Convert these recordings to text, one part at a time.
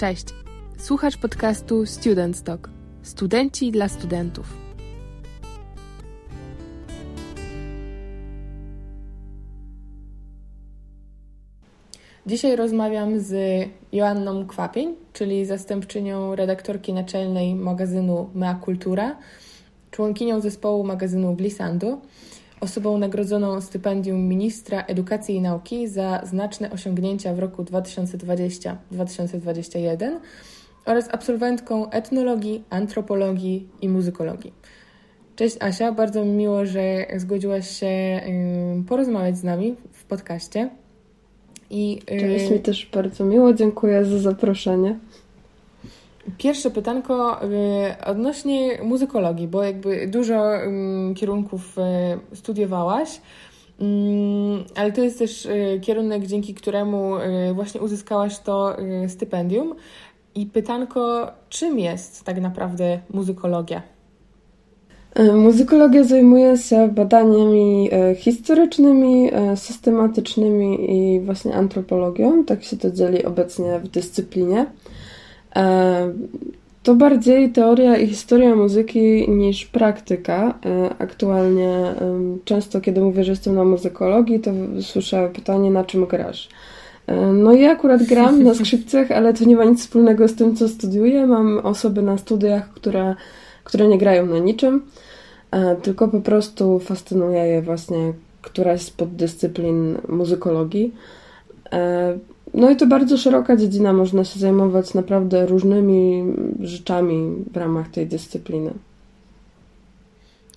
Cześć. Słuchasz podcastu Student Talk. Studenci dla studentów. Dzisiaj rozmawiam z Joanną Kwapień, czyli zastępczynią redaktorki naczelnej magazynu Mea Kultura, członkinią zespołu magazynu Glissando, osobą nagrodzoną stypendium ministra edukacji i nauki za znaczne osiągnięcia w roku 2020-2021 oraz absolwentką etnologii, antropologii i muzykologii. Cześć Asia, bardzo mi miło, że zgodziłaś się porozmawiać z nami w podcaście. I, Cześć, mi też bardzo miło, dziękuję za zaproszenie. Pierwsze pytanko odnośnie muzykologii, bo jakby dużo kierunków studiowałaś, ale to jest też kierunek, dzięki któremu właśnie uzyskałaś to stypendium. I pytanko, czym jest tak naprawdę muzykologia? Muzykologia zajmuje się badaniami historycznymi, systematycznymi i właśnie antropologią. Tak się to dzieli obecnie w dyscyplinie. To bardziej teoria i historia muzyki niż praktyka. Aktualnie często, kiedy mówię, że jestem na muzykologii, to słyszę pytanie, na czym grasz? No ja akurat gram na skrzypcach, ale to nie ma nic wspólnego z tym, co studiuję. Mam osoby na studiach, które, które nie grają na niczym, e, tylko po prostu fascynuje je właśnie któraś z poddyscyplin muzykologii. No i to bardzo szeroka dziedzina, można się zajmować naprawdę różnymi rzeczami w ramach tej dyscypliny.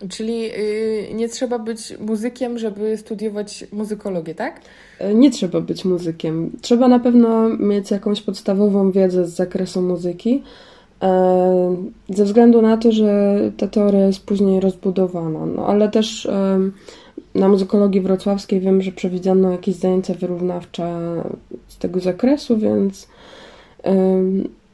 Czyli yy, nie trzeba być muzykiem, żeby studiować muzykologię, tak? E, nie trzeba być muzykiem. Trzeba na pewno mieć jakąś podstawową wiedzę z zakresu muzyki, e, ze względu na to, że ta teoria jest później rozbudowana. No ale też na muzykologii wrocławskiej wiem, że przewidziano jakieś zajęcia wyrównawcze z tego zakresu, więc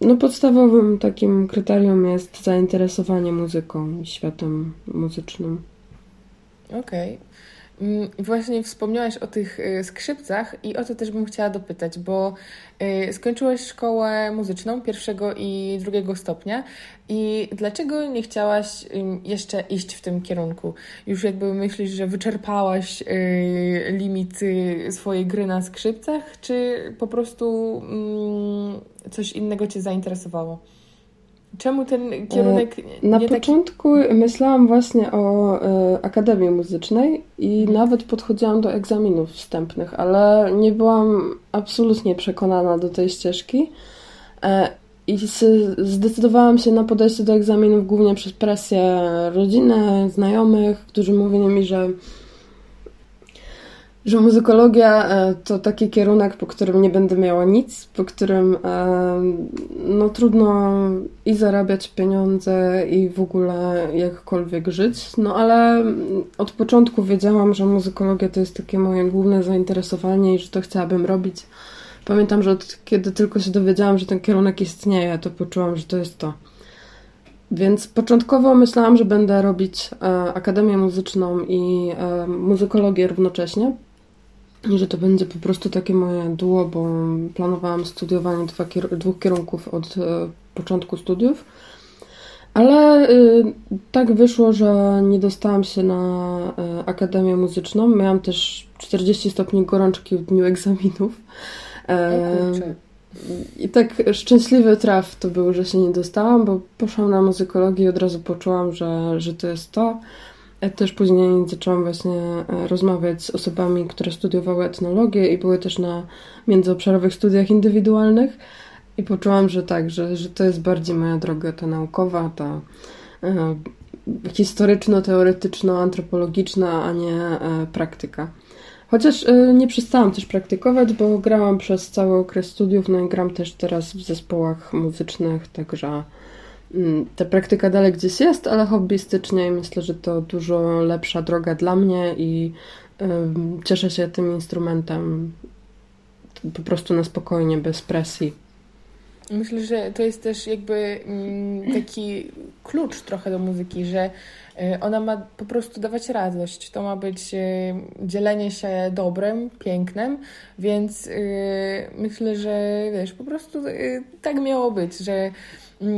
no podstawowym takim kryterium jest zainteresowanie muzyką i światem muzycznym. Okej. Okay. Mm, właśnie wspomniałaś o tych y, skrzypcach i o to też bym chciała dopytać, bo y, skończyłaś szkołę muzyczną pierwszego i drugiego stopnia i dlaczego nie chciałaś jeszcze iść w tym kierunku? Już jakby myślisz, że wyczerpałaś y, limity swojej gry na skrzypcach, czy po prostu mm, coś innego Cię zainteresowało? Czemu ten kierunek. E, na początku taki... myślałam właśnie o e, Akademii Muzycznej i mhm. nawet podchodziłam do egzaminów wstępnych, ale nie byłam absolutnie przekonana do tej ścieżki. E, I zdecydowałam się na podejście do egzaminów głównie przez presję rodziny, znajomych, którzy mówili mi, że że muzykologia e, to taki kierunek, po którym nie będę miała nic, po którym e, no trudno i zarabiać pieniądze i w ogóle jakkolwiek żyć. No ale od początku wiedziałam, że muzykologia to jest takie moje główne zainteresowanie i że to chciałabym robić. Pamiętam, że od kiedy tylko się dowiedziałam, że ten kierunek istnieje, to poczułam, że to jest to. Więc początkowo myślałam, że będę robić e, akademię muzyczną i muzykologię równocześnie że to będzie po prostu takie moje duo, bo planowałam studiowanie dwóch kierunków od e, początku studiów. Ale y, tak wyszło, że nie dostałam się na y, Akademię Muzyczną. Miałam też 40 stopni gorączki w dniu egzaminów. E, I tak szczęśliwy traf to był, że się nie dostałam, bo poszłam na muzykologię i od razu poczułam, że, że to jest to. Też później zaczęłam właśnie e, rozmawiać z osobami, które studiowały etnologię i były też na międzyobszarowych studiach indywidualnych i poczułam, że tak, że, że to jest bardziej moja droga ta naukowa, ta e, historyczno-teoretyczno-antropologiczna, a nie e, praktyka. Chociaż e, nie przestałam też praktykować, bo grałam przez cały okres studiów, no i gram też teraz w zespołach muzycznych, także ta praktyka dalej gdzieś jest, ale hobbystycznie i myślę, że to dużo lepsza droga dla mnie i cieszę się tym instrumentem po prostu na spokojnie, bez presji. Myślę, że to jest też jakby mm, taki klucz trochę do muzyki, że y, ona ma po prostu dawać radość. To ma być y, dzielenie się dobrem, pięknem, więc y, myślę, że wiesz, po prostu tak miało być, że mm,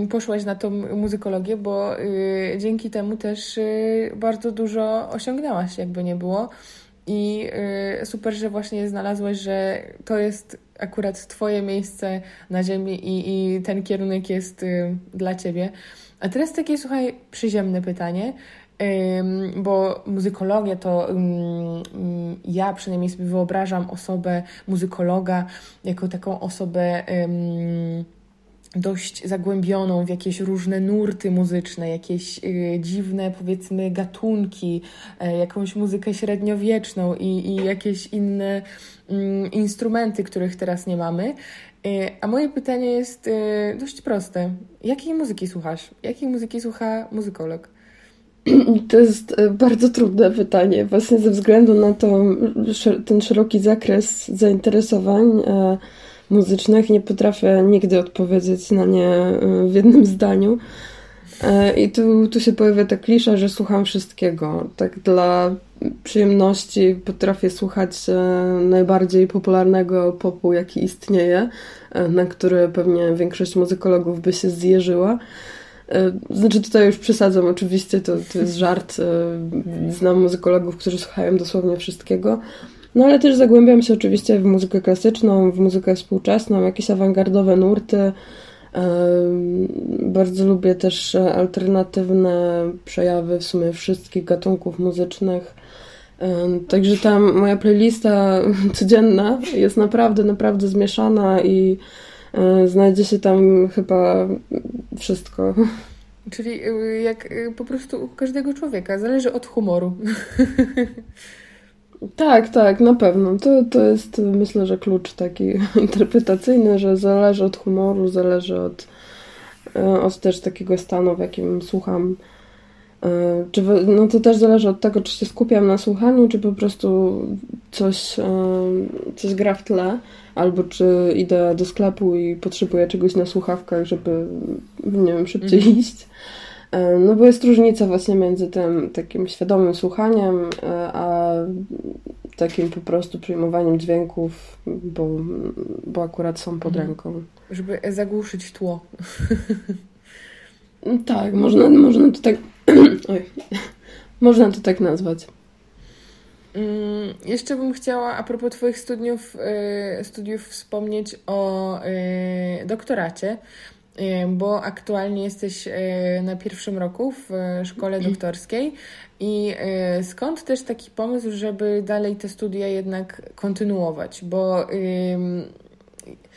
poszłaś na tą muzykologię, bo dzięki temu też bardzo dużo osiągnęłaś, jakby nie było. I super, że właśnie znalazłaś, że to jest akurat Twoje miejsce na Ziemi i, i ten kierunek jest y, dla Ciebie. A teraz takie, słuchaj, przyziemne pytanie, bo muzykologia to ja przynajmniej sobie wyobrażam osobę muzykologa jako taką osobę dość zagłębioną w jakieś różne nurty muzyczne, jakieś y, dziwne, powiedzmy, gatunki, y, jakąś muzykę średniowieczną i, i jakieś inne y, instrumenty, których teraz nie mamy. Y, a moje pytanie jest y, dość proste. Jakiej muzyki słuchasz? Jakiej muzyki słucha muzykolog? To jest bardzo trudne pytanie, właśnie ze względu na to, ten szeroki zakres zainteresowań muzycznych. Nie potrafię nigdy odpowiedzieć na nie e, w jednym zdaniu. E, I tu, tu się pojawia ta klisza, że słucham wszystkiego. Tak dla przyjemności potrafię słuchać e, najbardziej popularnego popu, jaki istnieje, na który pewnie większość muzykologów by się zjeżyła. Znaczy tutaj już przesadzam, oczywiście to, to jest żart. Znam muzykologów, którzy słuchają dosłownie wszystkiego. No ale też zagłębiam się oczywiście w muzykę klasyczną, w muzykę współczesną, jakieś awangardowe nurty. Bardzo lubię też alternatywne przejawy w sumie wszystkich gatunków muzycznych. Także tam moja playlista codzienna jest naprawdę, naprawdę zmieszana i e, znajdzie się tam chyba wszystko. Czyli y, jak y, po prostu u każdego człowieka, zależy od humoru. Tak, tak, na pewno. To, to jest myślę, że klucz taki interpretacyjny, że zależy od humoru, zależy od, e, od też takiego stanu, w jakim słucham. E, czy, no to też zależy od tego, czy się skupiam na słuchaniu, czy po prostu coś, e, coś gra w tle, albo czy idę do sklepu i potrzebuję czegoś na słuchawkach, żeby, nie wiem, szybciej mhm. iść. E, no bo jest różnica właśnie między tym takim świadomym słuchaniem, e, a takim po prostu przyjmowaniem dźwięków, bo, bo akurat są pod mhm. ręką. Żeby zagłuszyć tło. tak, można, można to tak... Oj. Można to tak nazwać. Mm, jeszcze bym chciała, a propos Twoich studiów, e, studiów wspomnieć o doktoracie, Y, bo aktualnie jesteś y, na pierwszym roku w y, szkole mhm. doktorskiej i skąd też taki pomysł, żeby dalej te studia jednak kontynuować, bo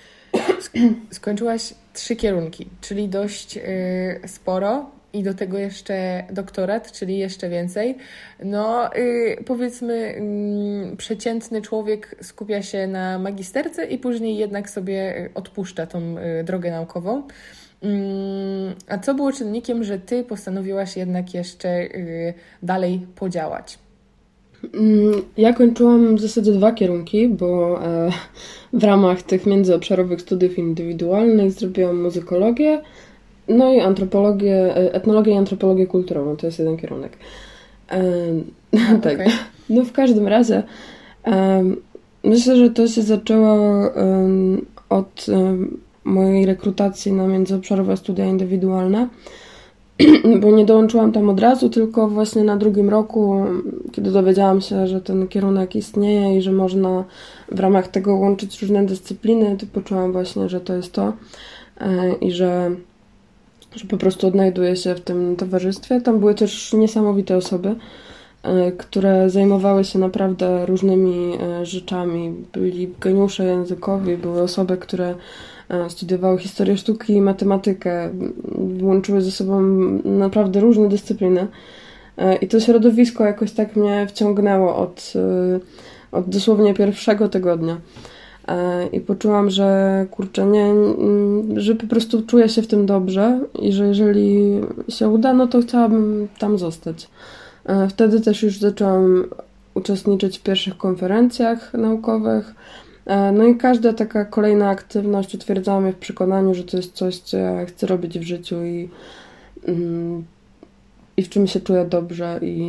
skończyłaś trzy kierunki, czyli dość sporo i do tego jeszcze doktorat, czyli jeszcze więcej. No, yy, powiedzmy, yy, przeciętny człowiek skupia się na magisterce i później jednak sobie odpuszcza tą yy, drogę naukową. Mm, a co było czynnikiem, że ty postanowiłaś jednak jeszcze y, dalej podziałać? Mm, ja kończyłam w zasadzie dwa kierunki, bo e, w ramach tych międzyobszarowych studiów indywidualnych zrobiłam muzykologię, no i antropologię, e, etnologię i antropologię kulturową, to jest jeden kierunek. A, tak. Okay. No w każdym razie myślę, że to się zaczęło od mojej rekrutacji na międzyobszarowe studia indywidualne, bo nie dołączyłam tam od razu, tylko właśnie na drugim roku, kiedy dowiedziałam się, że ten kierunek istnieje i że można w ramach tego łączyć różne dyscypliny, to poczułam właśnie, że to jest to e, i że, że po prostu odnajduję się w tym towarzystwie. Tam były też niesamowite osoby, e, które zajmowały się naprawdę różnymi e, rzeczami. Byli geniusze językowi, były osoby, które E, studiowały historię sztuki i matematykę. Łączyły ze sobą naprawdę różne dyscypliny. I to środowisko jakoś tak mnie wciągnęło od, od dosłownie pierwszego tygodnia. I poczułam, że kurczę, nie, że po prostu czuję się w tym dobrze i że jeżeli się uda, no to chciałabym tam zostać. Wtedy też już zaczęłam uczestniczyć w pierwszych konferencjach naukowych No i każda taka kolejna aktywność utwierdzała mnie w przekonaniu, że to jest coś, co ja chcę robić w życiu i, mm, i w czym się czuję dobrze. I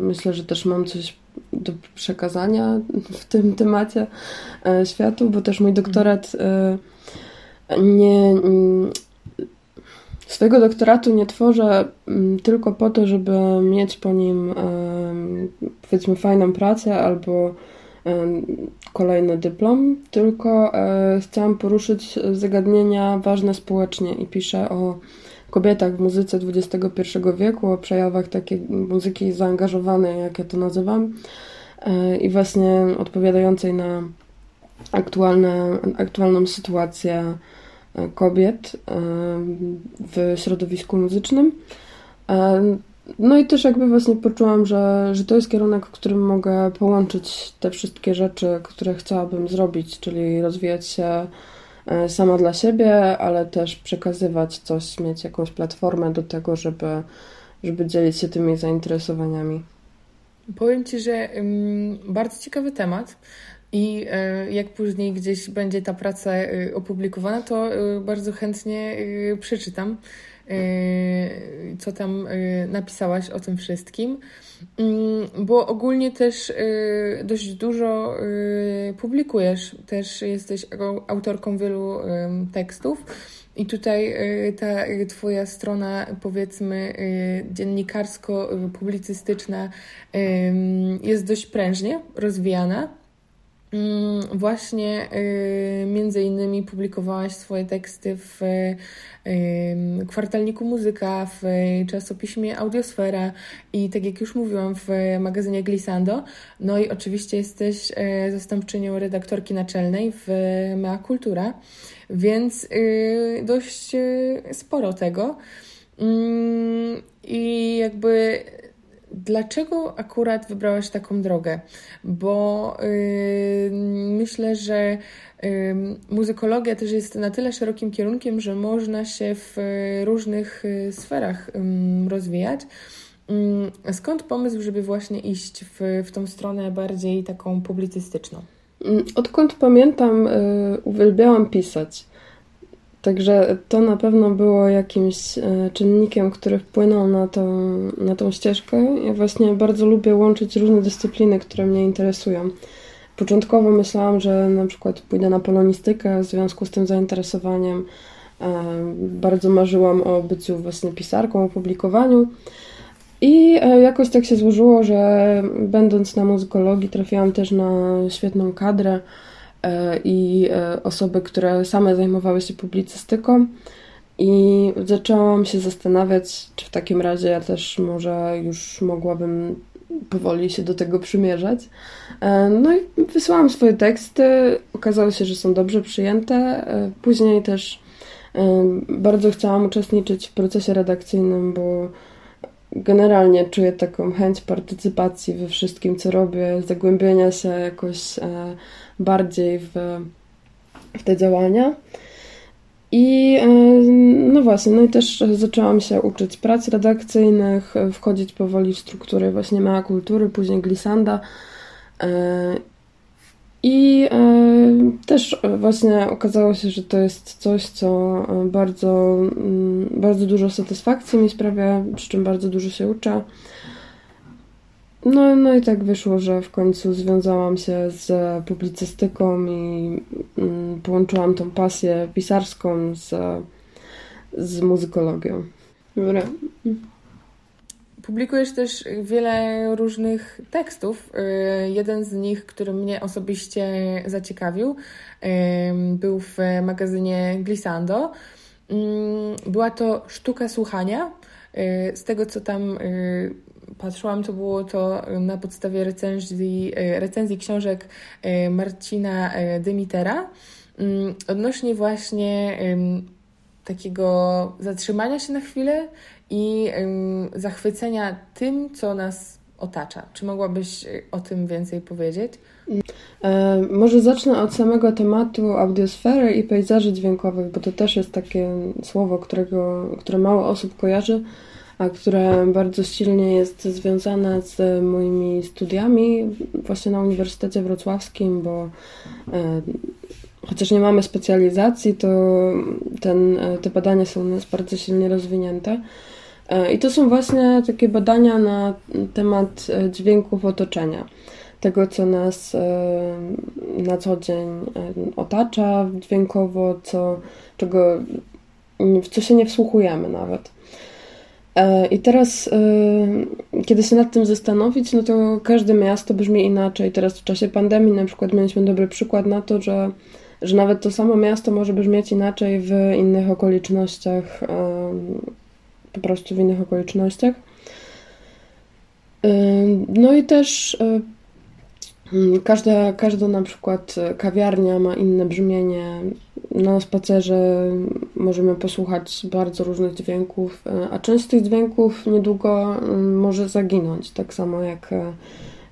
myślę, że też mam coś do przekazania w tym temacie e, światu, bo też mój doktorat e, nie. Mm, swojego doktoratu nie tworzę mm, tylko po to, żeby mieć po nim e, powiedzmy fajną pracę albo kolejny dyplom, tylko chciałam poruszyć zagadnienia ważne społecznie i piszę o kobietach w muzyce XXI wieku, o przejawach takiej muzyki zaangażowanej, jak ja to nazywam, e, i właśnie odpowiadającej na aktualne, aktualną sytuację e, kobiet e, w środowisku muzycznym. No i też jakby właśnie poczułam, że, że to jest kierunek, w którym mogę połączyć te wszystkie rzeczy, które chciałabym zrobić, czyli rozwijać się sama dla siebie, ale też przekazywać coś, mieć jakąś platformę do tego, żeby, żeby dzielić się tymi zainteresowaniami. Powiem Ci, że um, bardzo ciekawy temat. I e, jak później gdzieś będzie ta praca e, opublikowana, to bardzo chętnie przeczytam, co tam napisałaś o tym wszystkim. Mm, bo ogólnie też y, dość dużo y, publikujesz, też jesteś autorką wielu tekstów. I tutaj y, ta Twoja strona, powiedzmy, dziennikarsko-publicystyczna jest dość prężnie rozwijana. Mm, właśnie między innymi publikowałaś swoje teksty w kwartalniku Muzyka, w czasopiśmie Audiosfera i tak jak już mówiłam w magazynie Glissando. No i oczywiście jesteś zastępczynią redaktorki naczelnej w Mea Kultura, więc y, dość y, sporo tego. Mm, I jakby dlaczego akurat wybrałaś taką drogę? Bo yy, myślę, że yy, muzykologia też jest na tyle szerokim kierunkiem, że można się w różnych yy, sferach rozwijać. Skąd pomysł, żeby właśnie iść w, w tą stronę bardziej taką publicystyczną? Odkąd pamiętam, y, uwielbiałam pisać. Także to na pewno było jakimś e, czynnikiem, który wpłynął na tą, na tą ścieżkę. Ja właśnie bardzo lubię łączyć różne dyscypliny, które mnie interesują. Początkowo myślałam, że na przykład pójdę na polonistykę w związku z tym zainteresowaniem. E, bardzo marzyłam o byciu właśnie pisarką, o publikowaniu. I e, jakoś tak się złożyło, że będąc na muzykologii trafiłam też na świetną kadrę i e, osoby, które same zajmowały się publicystyką. I zaczęłam się zastanawiać, czy w takim razie ja też może już mogłabym powoli się do tego przymierzać. E, no i wysłałam swoje teksty. Okazało się, że są dobrze przyjęte. Później też bardzo chciałam uczestniczyć w procesie redakcyjnym, bo generalnie czuję taką chęć partycypacji we wszystkim, co robię, zagłębienia się jakoś bardziej w, w te działania. I e, no właśnie, no i też zaczęłam się uczyć prac redakcyjnych, wchodzić powoli w struktury właśnie Mea Kultury, później Glissanda. E, I e, też właśnie okazało się, że to jest coś, co bardzo, mm, bardzo dużo satysfakcji mi sprawia, przy czym bardzo dużo się uczę. No, no i tak wyszło, że w końcu związałam się z publicystyką i mm, połączyłam tą pasję pisarską z, z muzykologią. Dobra. Publikujesz też wiele różnych tekstów. Y, jeden z nich, który mnie osobiście zaciekawił, był w magazynie Glissando. Mm, była to sztuka słuchania. Y, z tego, co tam y, patrzyłam, to było to na podstawie recenzji, recenzji książek Marcina Dymitera mm, odnośnie właśnie takiego zatrzymania się na chwilę i zachwycenia tym, co nas otacza. Czy mogłabyś o tym więcej powiedzieć? Może zacznę od samego tematu audiosfery i pejzaży dźwiękowych, bo to też jest takie słowo, którego, które mało osób kojarzy. a które bardzo silnie jest związane z moimi studiami właśnie na Uniwersytecie Wrocławskim, bo chociaż nie mamy specjalizacji, to ten, te badania są u nas bardzo silnie rozwinięte. I to są właśnie takie badania na temat dźwięków otoczenia tego, co nas e, na co dzień e, otacza dźwiękowo, co, czego, w co się nie wsłuchujemy nawet. E, I teraz, kiedy się nad tym zastanowić, no to każde miasto brzmi inaczej. Teraz w czasie pandemii na przykład mieliśmy dobry przykład na to, że, że nawet to samo miasto może brzmieć inaczej w innych okolicznościach, po prostu w innych okolicznościach. No i też Mm, każda, każda na przykład kawiarnia ma inne brzmienie. Na spacerze możemy posłuchać bardzo różnych dźwięków, e, a część z tych dźwięków niedługo może zaginąć, tak samo jak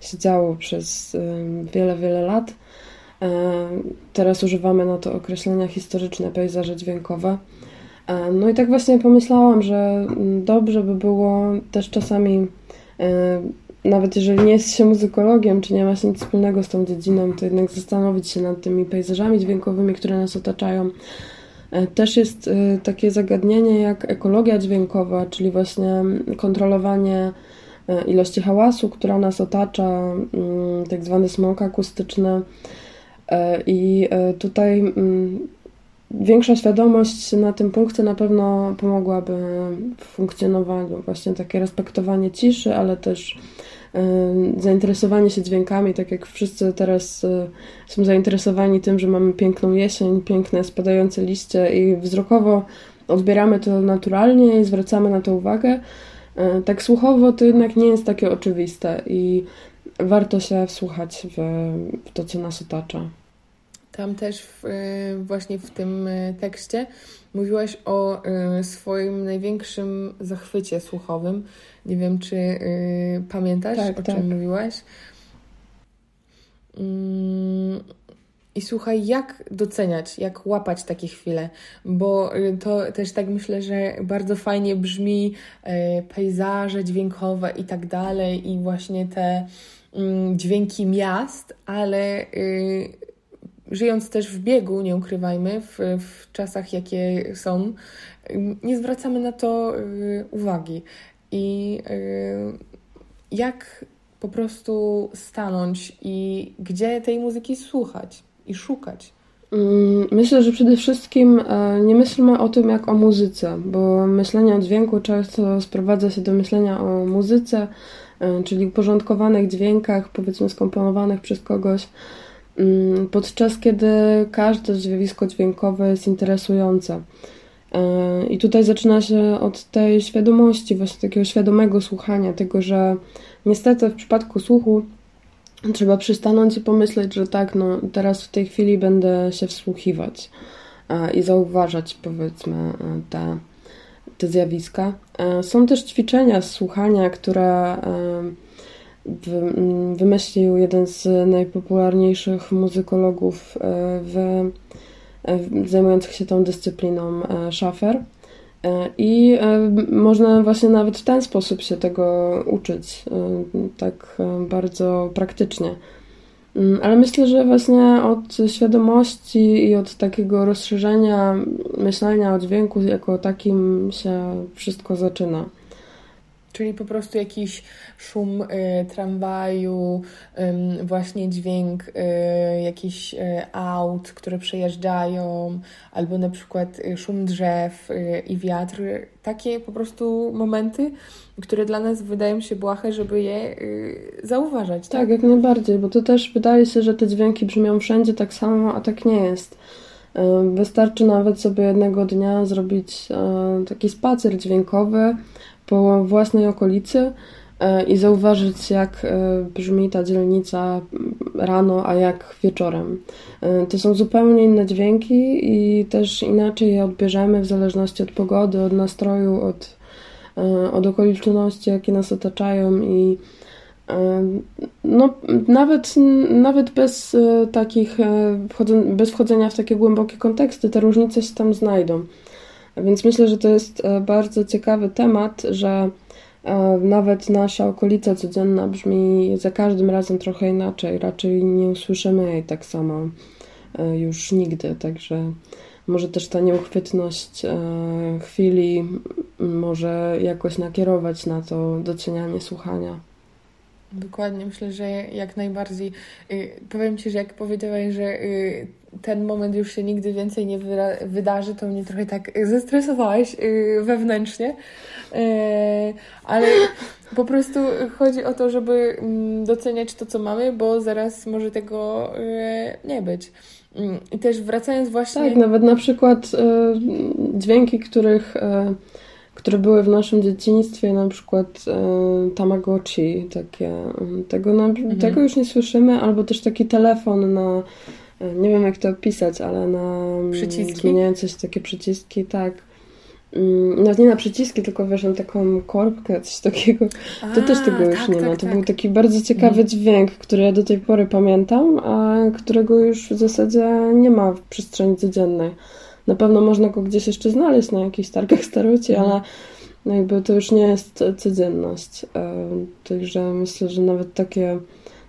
się działo przez wiele, wiele lat. Teraz używamy na to określenia historyczne, pejzaże dźwiękowe. No i tak właśnie pomyślałam, że mm, dobrze by było też czasami nawet jeżeli nie jest się muzykologiem, czy nie ma się nic wspólnego z tą dziedziną, to jednak zastanowić się nad tymi pejzażami dźwiękowymi, które nas otaczają. E, też jest e, takie zagadnienie jak ekologia dźwiękowa, czyli właśnie kontrolowanie e, ilości hałasu, która nas otacza, mm, tak zwany smog akustyczny. I tutaj mm, większa świadomość na tym punkcie na pewno pomogłaby w funkcjonowaniu, właśnie takie respektowanie ciszy, ale też zainteresowanie się dźwiękami, tak jak wszyscy teraz e, są zainteresowani tym, że mamy piękną jesień, piękne spadające liście i wzrokowo odbieramy to naturalnie i zwracamy na to uwagę. E, tak słuchowo to jednak nie jest takie oczywiste i warto się wsłuchać w, w to, co nas otacza. Tam też w, e, właśnie w tym tekście mówiłaś o swoim największym zachwycie słuchowym, nie wiem, czy pamiętasz, tak, o tak. czym mówiłaś. Mm, I słuchaj, jak doceniać, jak łapać takie chwile, bo to też tak myślę, że bardzo fajnie brzmi pejzaże dźwiękowe i tak dalej, i właśnie te mm, dźwięki miast, ale żyjąc też w biegu, nie ukrywajmy, w, w czasach, jakie są, nie zwracamy na to uwagi i y, jak po prostu stanąć i gdzie tej muzyki słuchać i szukać. Mm, myślę, że przede wszystkim e, nie myślmy o tym jak o muzyce, bo myślenie o dźwięku często sprowadza się do myślenia o muzyce, e, czyli uporządkowanych dźwiękach, powiedzmy skomponowanych przez kogoś, podczas kiedy każde zjawisko dźwiękowe jest interesujące. I tutaj zaczyna się od tej świadomości, właśnie takiego świadomego słuchania, tego, że niestety w przypadku słuchu trzeba przystanąć i pomyśleć, że tak, no teraz w tej chwili będę się wsłuchiwać i zauważać, powiedzmy, te, te zjawiska. Są też ćwiczenia słuchania, które wymyślił jeden z najpopularniejszych muzykologów w E, zajmujących się tą dyscypliną e, szafer. E, I można właśnie nawet w ten sposób się tego uczyć, tak bardzo praktycznie. Mm, ale myślę, że właśnie od świadomości i od takiego rozszerzenia myślenia o dźwięku jako takim się wszystko zaczyna. Czyli po prostu jakiś szum y, tramwaju, y, właśnie dźwięk y, jakichś y, aut, które przejeżdżają, albo na przykład y, szum drzew y, i wiatr. Takie po prostu momenty, które dla nas wydają się błahe, żeby je zauważać. Tak? tak, jak najbardziej, bo to też wydaje się, że te dźwięki brzmią wszędzie tak samo, a tak nie jest. Wystarczy nawet sobie jednego dnia zrobić taki spacer dźwiękowy, po własnej okolicy e, i zauważyć, jak e, brzmi ta dzielnica rano, a jak wieczorem. E, to są zupełnie inne dźwięki i też inaczej je odbierzemy w zależności od pogody, od nastroju, od, od okoliczności, jakie nas otaczają i no, nawet, nawet bez takich, bez wchodzenia w takie głębokie konteksty, te różnice się tam znajdą. Więc myślę, że to jest bardzo ciekawy temat, że nawet nasza okolica codzienna brzmi za każdym razem trochę inaczej. Raczej nie usłyszymy jej tak samo już nigdy, także może też ta nieuchwytność chwili może jakoś nakierować na to docenianie słuchania. Dokładnie, myślę, że jak najbardziej. Y, powiem Ci, że jak powiedziałaś, że y, ten moment już się nigdy więcej nie wydarzy, to mnie trochę tak zestresowałaś y, wewnętrznie. Ale po prostu chodzi o to, żeby mm, doceniać to, co mamy, bo zaraz może tego nie być. Mm, I też wracając właśnie. Tak, nawet na przykład dźwięki, których które były w naszym dzieciństwie, na przykład e, Tamagotchi, takie, mm, tego, na, mhm. tego już nie słyszymy, albo też taki telefon na, e, nie wiem jak to opisać, ale na mm, przyciski? zmieniające się takie przyciski, tak. Mm, nawet nie na przyciski, tylko wiesz, na taką korbkę, coś takiego. A, to też tego już tak, nie tak, ma. To tak. był taki bardzo ciekawy mhm. dźwięk, który ja do tej pory pamiętam, a którego już w zasadzie nie ma w przestrzeni codziennej. Na pewno można go gdzieś jeszcze znaleźć na jakichś targach staroci, mhm. ale no jakby to już nie jest codzienność. E, także myślę, że nawet takie,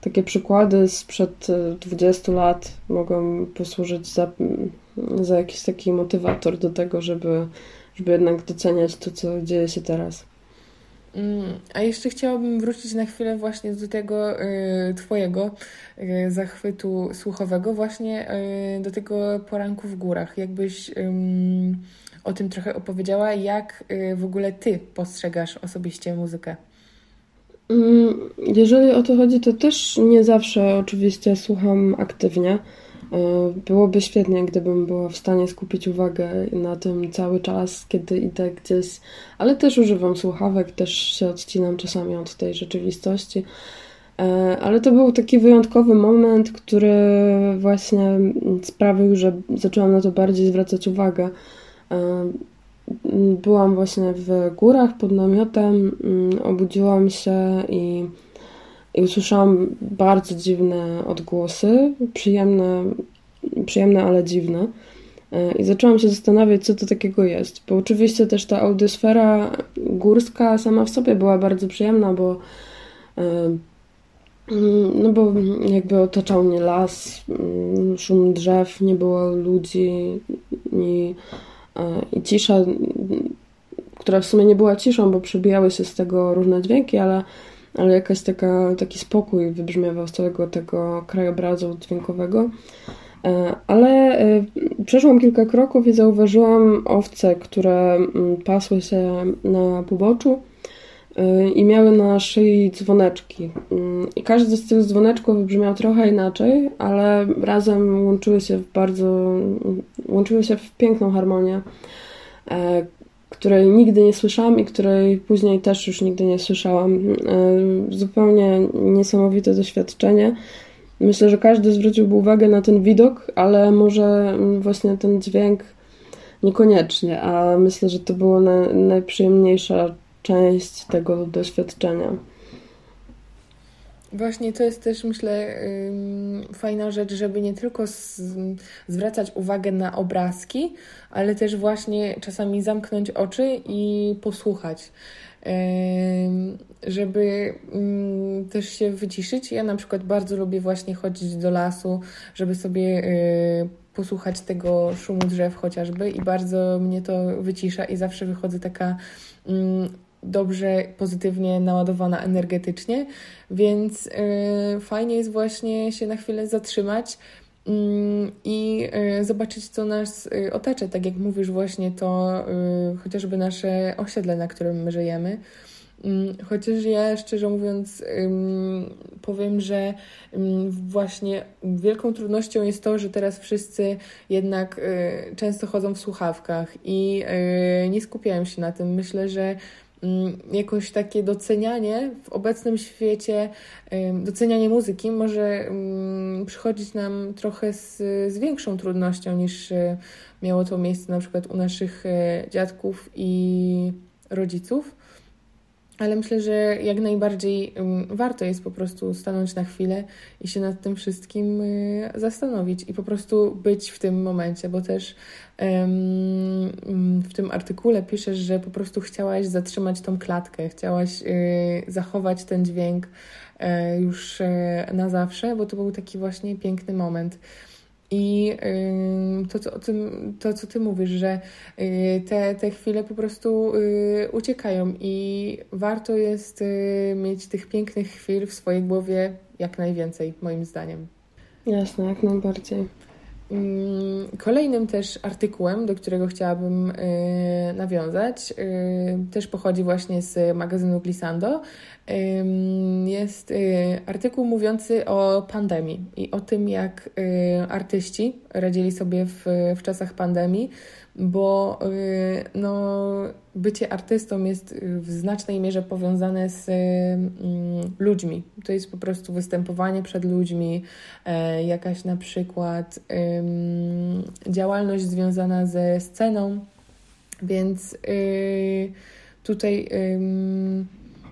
takie przykłady sprzed 20 lat mogą posłużyć za, za jakiś taki motywator do tego, żeby, żeby jednak doceniać to, co dzieje się teraz. Mm, a jeszcze chciałabym wrócić na chwilę właśnie do tego y, Twojego y, zachwytu słuchowego, właśnie y, do tego poranku w górach. Jakbyś o tym trochę opowiedziała, jak w ogóle Ty postrzegasz osobiście muzykę? Mm, jeżeli o to chodzi, to też nie zawsze oczywiście słucham aktywnie. E, byłoby świetnie, gdybym była w stanie skupić uwagę na tym cały czas, kiedy idę gdzieś, ale też używam słuchawek, też się odcinam czasami od tej rzeczywistości. E, ale to był taki wyjątkowy moment, który właśnie sprawił, że zaczęłam na to bardziej zwracać uwagę. E, byłam właśnie w górach pod namiotem, mm, obudziłam się i i usłyszałam bardzo dziwne odgłosy, przyjemne, przyjemne ale dziwne. E, I zaczęłam się zastanawiać, co to takiego jest. Bo oczywiście też ta audiosfera górska sama w sobie była bardzo przyjemna, bo e, no bo jakby otaczał mnie las, mm, szum drzew, nie było ludzi i, e, i cisza, która w sumie nie była ciszą, bo przebijały się z tego różne dźwięki, ale ale jakaś taka, taki spokój wybrzmiewał z całego tego krajobrazu dźwiękowego. E, ale e, przeszłam kilka kroków i zauważyłam owce, które mm, pasły się na poboczu e, i miały na szyi dzwoneczki. Mm, I każdy z tych dzwoneczków wybrzmiał trochę inaczej, ale razem łączyły się w bardzo, łączyły się w piękną harmonię, której nigdy nie słyszałam i której później też już nigdy nie słyszałam. E, zupełnie niesamowite doświadczenie. Myślę, że każdy zwróciłby uwagę na ten widok, ale może właśnie ten dźwięk niekoniecznie, a myślę, że to była najprzyjemniejsza część tego doświadczenia. Właśnie to jest też, myślę, fajna rzecz, żeby nie tylko zwracać uwagę na obrazki, ale też właśnie czasami zamknąć oczy i posłuchać. Żeby też się wyciszyć. Ja na przykład bardzo lubię właśnie chodzić do lasu, żeby sobie y, posłuchać tego szumu drzew chociażby i bardzo mnie to wycisza i zawsze wychodzę taka dobrze, pozytywnie naładowana energetycznie, więc yy, fajnie jest właśnie się na chwilę zatrzymać yy, i yy, zobaczyć, co nas y, otacza. Tak jak mówisz, właśnie to y, chociażby nasze osiedle, na którym my żyjemy. Mm, chociaż ja szczerze mówiąc powiem, że właśnie wielką trudnością jest to, że teraz wszyscy jednak y, często chodzą w słuchawkach i nie skupiają się na tym. Myślę, że Mm, jakoś takie docenianie w obecnym świecie, docenianie muzyki może mm, przychodzić nam trochę z, z większą trudnością niż e, miało to miejsce na przykład u naszych e, dziadków i rodziców. Ale myślę, że jak najbardziej warto jest po prostu stanąć na chwilę i się nad tym wszystkim y, zastanowić i po prostu być w tym momencie, bo też w tym artykule piszesz, że po prostu chciałaś zatrzymać tą klatkę, chciałaś y, zachować ten dźwięk y, już y, na zawsze, bo to był taki właśnie piękny moment. I to, co, tym, to, co ty mówisz, że te, te chwile po prostu uciekają i warto jest mieć tych pięknych chwil w swojej głowie jak najwięcej, moim zdaniem. Jasne, jak najbardziej. Mm, kolejnym też artykułem, do którego chciałabym y, nawiązać, y, też pochodzi właśnie z magazynu Glissando. Jest y, artykuł mówiący o pandemii i o tym, jak artyści radzili sobie w, w czasach pandemii bo y, no, bycie artystą jest w znacznej mierze powiązane z mm, ludźmi. To jest po prostu występowanie przed ludźmi, e, jakaś na przykład działalność związana ze sceną, więc y, tutaj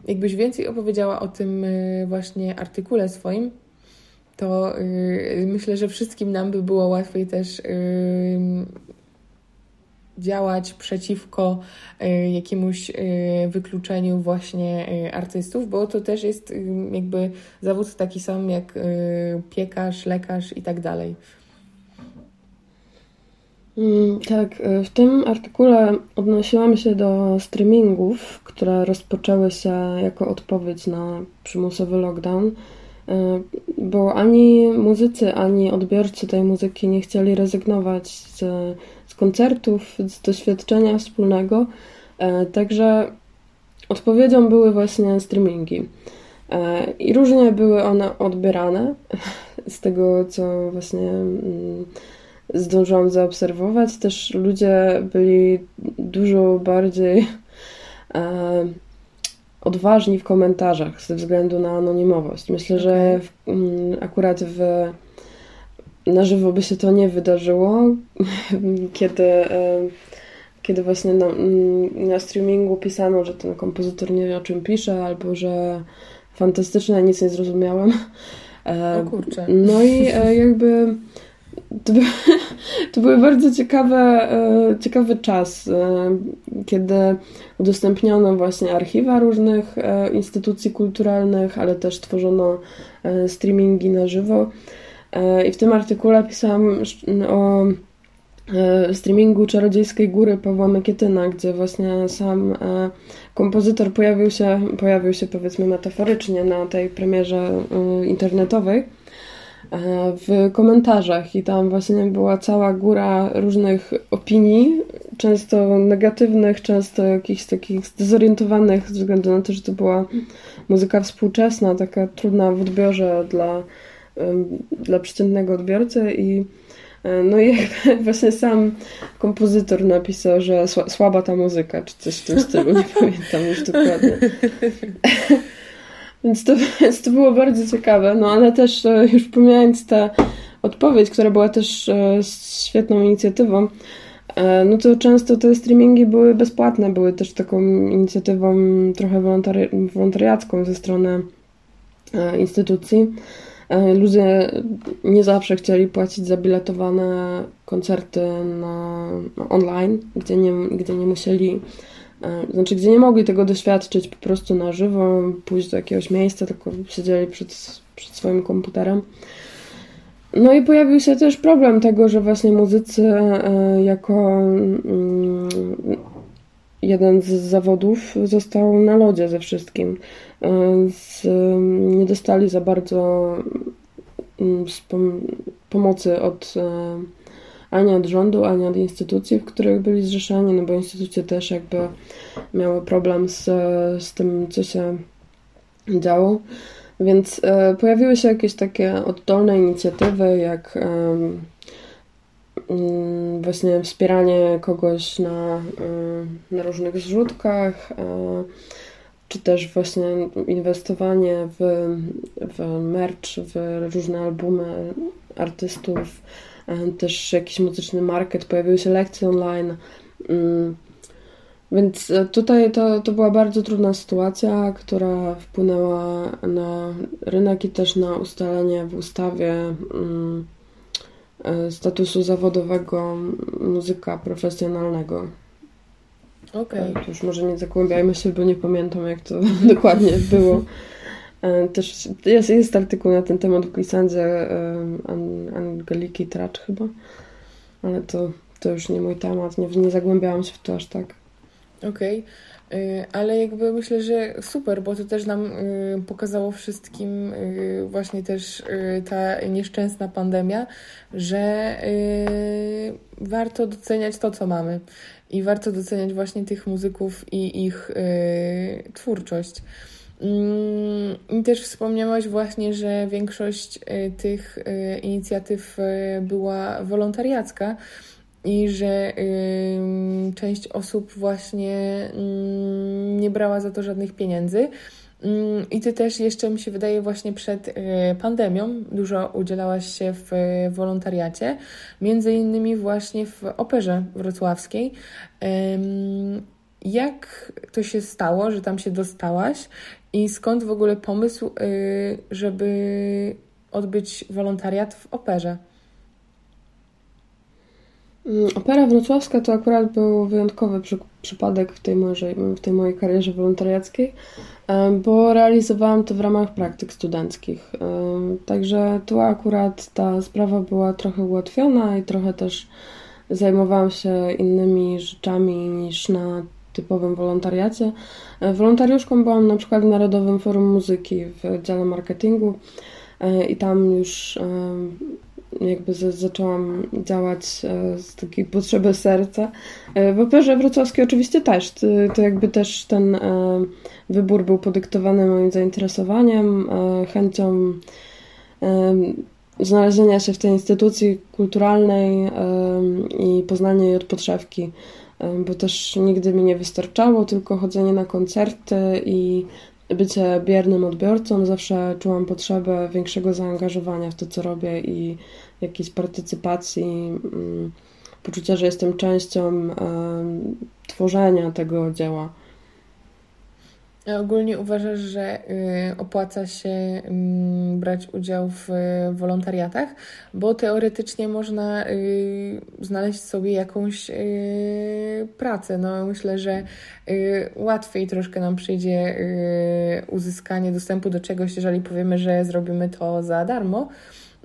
jakbyś więcej opowiedziała o tym y, właśnie artykule swoim, to myślę, że wszystkim nam by było łatwiej też działać przeciwko e, jakiemuś e, wykluczeniu właśnie e, artystów, bo to też jest jakby zawód taki sam jak piekarz, lekarz i tak dalej. Mm, tak, w tym artykule odnosiłam się do streamingów, które rozpoczęły się jako odpowiedź na przymusowy lockdown, bo ani muzycy, ani odbiorcy tej muzyki nie chcieli rezygnować z koncertów, z doświadczenia wspólnego. E, także odpowiedzią były właśnie streamingi. E, I różnie były one odbierane z tego, co właśnie mm, zdążyłam zaobserwować. Też ludzie byli dużo bardziej e, odważni w komentarzach ze względu na anonimowość. Myślę, że w, mm, akurat w na żywo by się to nie wydarzyło, kiedy, e, kiedy właśnie na, na streamingu pisano, że ten kompozytor nie wie o czym pisze, albo że fantastyczne, nic nie zrozumiałem. E, o kurczę. No i e, jakby to, by, to był bardzo ciekawe, ciekawy czas, kiedy udostępniono właśnie archiwa różnych instytucji kulturalnych, ale też tworzono streamingi na żywo. E, I w tym artykule pisałam o e, streamingu Czarodziejskiej Góry Pawła Mekietyna, gdzie właśnie sam e, kompozytor pojawił się, pojawił się powiedzmy metaforycznie na tej premierze internetowej w komentarzach. I tam właśnie była cała góra różnych opinii, często negatywnych, często jakichś takich zdezorientowanych ze względu na to, że to była muzyka współczesna, taka trudna w odbiorze dla dla przeciętnego odbiorcy i e, no i właśnie sam kompozytor napisał, że słaba ta muzyka, czy coś w tym stylu, nie pamiętam już dokładnie. Więc to, więc to było bardzo ciekawe, no ale też e, już pomijając tę odpowiedź, która była też e, świetną inicjatywą, no to często te streamingi były bezpłatne, były też taką inicjatywą trochę wolontari wolontariacką ze strony instytucji. E, ludzie nie zawsze chcieli płacić za biletowane koncerty na, online, gdzie nie, gdzie nie musieli, e, znaczy gdzie nie mogli tego doświadczyć po prostu na żywo, pójść do jakiegoś miejsca, tylko siedzieli przed, przed swoim komputerem. No i pojawił się też problem tego, że właśnie muzycy e, jako mm, jeden z zawodów został na lodzie ze wszystkim. Z, nie dostali za bardzo mm, pomocy od e, ani od rządu, ani od instytucji, w których byli zrzeszeni, no bo instytucje też jakby miały problem z, z tym, co się działo. Więc e, pojawiły się jakieś takie oddolne inicjatywy, jak Mm, właśnie wspieranie kogoś na, y, na różnych zrzutkach, czy też właśnie inwestowanie w, w merch, w różne albumy artystów, też jakiś muzyczny market, pojawiły się lekcje online. Mm, więc tutaj to, to była bardzo trudna sytuacja, która wpłynęła na rynek i też na ustalenie w ustawie mm, E, statusu zawodowego muzyka profesjonalnego. Okej. Okay. Już może nie zagłębiajmy się, bo nie pamiętam, jak to dokładnie było. Też jest, jest artykuł na ten temat w Glisandzie Angeliki Tracz chyba, ale to, to już nie mój temat, nie, nie zagłębiałam się w to aż tak. Okej. Okay. Ale jakby myślę, że super, bo to też nam pokazało wszystkim właśnie też ta nieszczęsna pandemia, że warto doceniać to, co mamy i warto doceniać właśnie tych muzyków i ich twórczość. Mm, I też wspomniałaś właśnie, że większość tych inicjatyw była wolontariacka i że y, część osób właśnie y, nie brała za to żadnych pieniędzy. Y, I ty też jeszcze mi się wydaje właśnie przed y, pandemią dużo udzielałaś się w wolontariacie, między innymi właśnie w operze wrocławskiej. Jak to się stało, że tam się dostałaś i skąd w ogóle pomysł, y, żeby odbyć wolontariat w operze? Mm, opera wrocławska to akurat był wyjątkowy przypadek w tej, mojej, w tej mojej karierze wolontariackiej, bo realizowałam to w ramach praktyk studenckich. Także tu akurat ta sprawa była trochę ułatwiona i trochę też zajmowałam się innymi rzeczami niż na typowym wolontariacie. E, wolontariuszką byłam na przykład w Narodowym Forum Muzyki w dziale marketingu e, i tam już jakby zaczęłam działać e, z takiej potrzeby serca. E, w operze wrocławskiej oczywiście też. To jakby też ten e, wybór był podyktowany moim zainteresowaniem, chęcią znalezienia się w tej instytucji kulturalnej i poznania jej od podszewki, bo też nigdy mi nie wystarczało tylko chodzenie na koncerty i bycie biernym odbiorcą, zawsze czułam potrzebę większego zaangażowania w to, co robię i jakiejś partycypacji, mm, poczucia, że jestem częścią tworzenia tego dzieła. Ogólnie uważasz, że y, opłaca się mm, brać udział w wolontariatach, bo teoretycznie można y, znaleźć sobie jakąś y, pracę. No, myślę, że łatwiej troszkę nam przyjdzie uzyskanie dostępu do czegoś, jeżeli powiemy, że zrobimy to za darmo.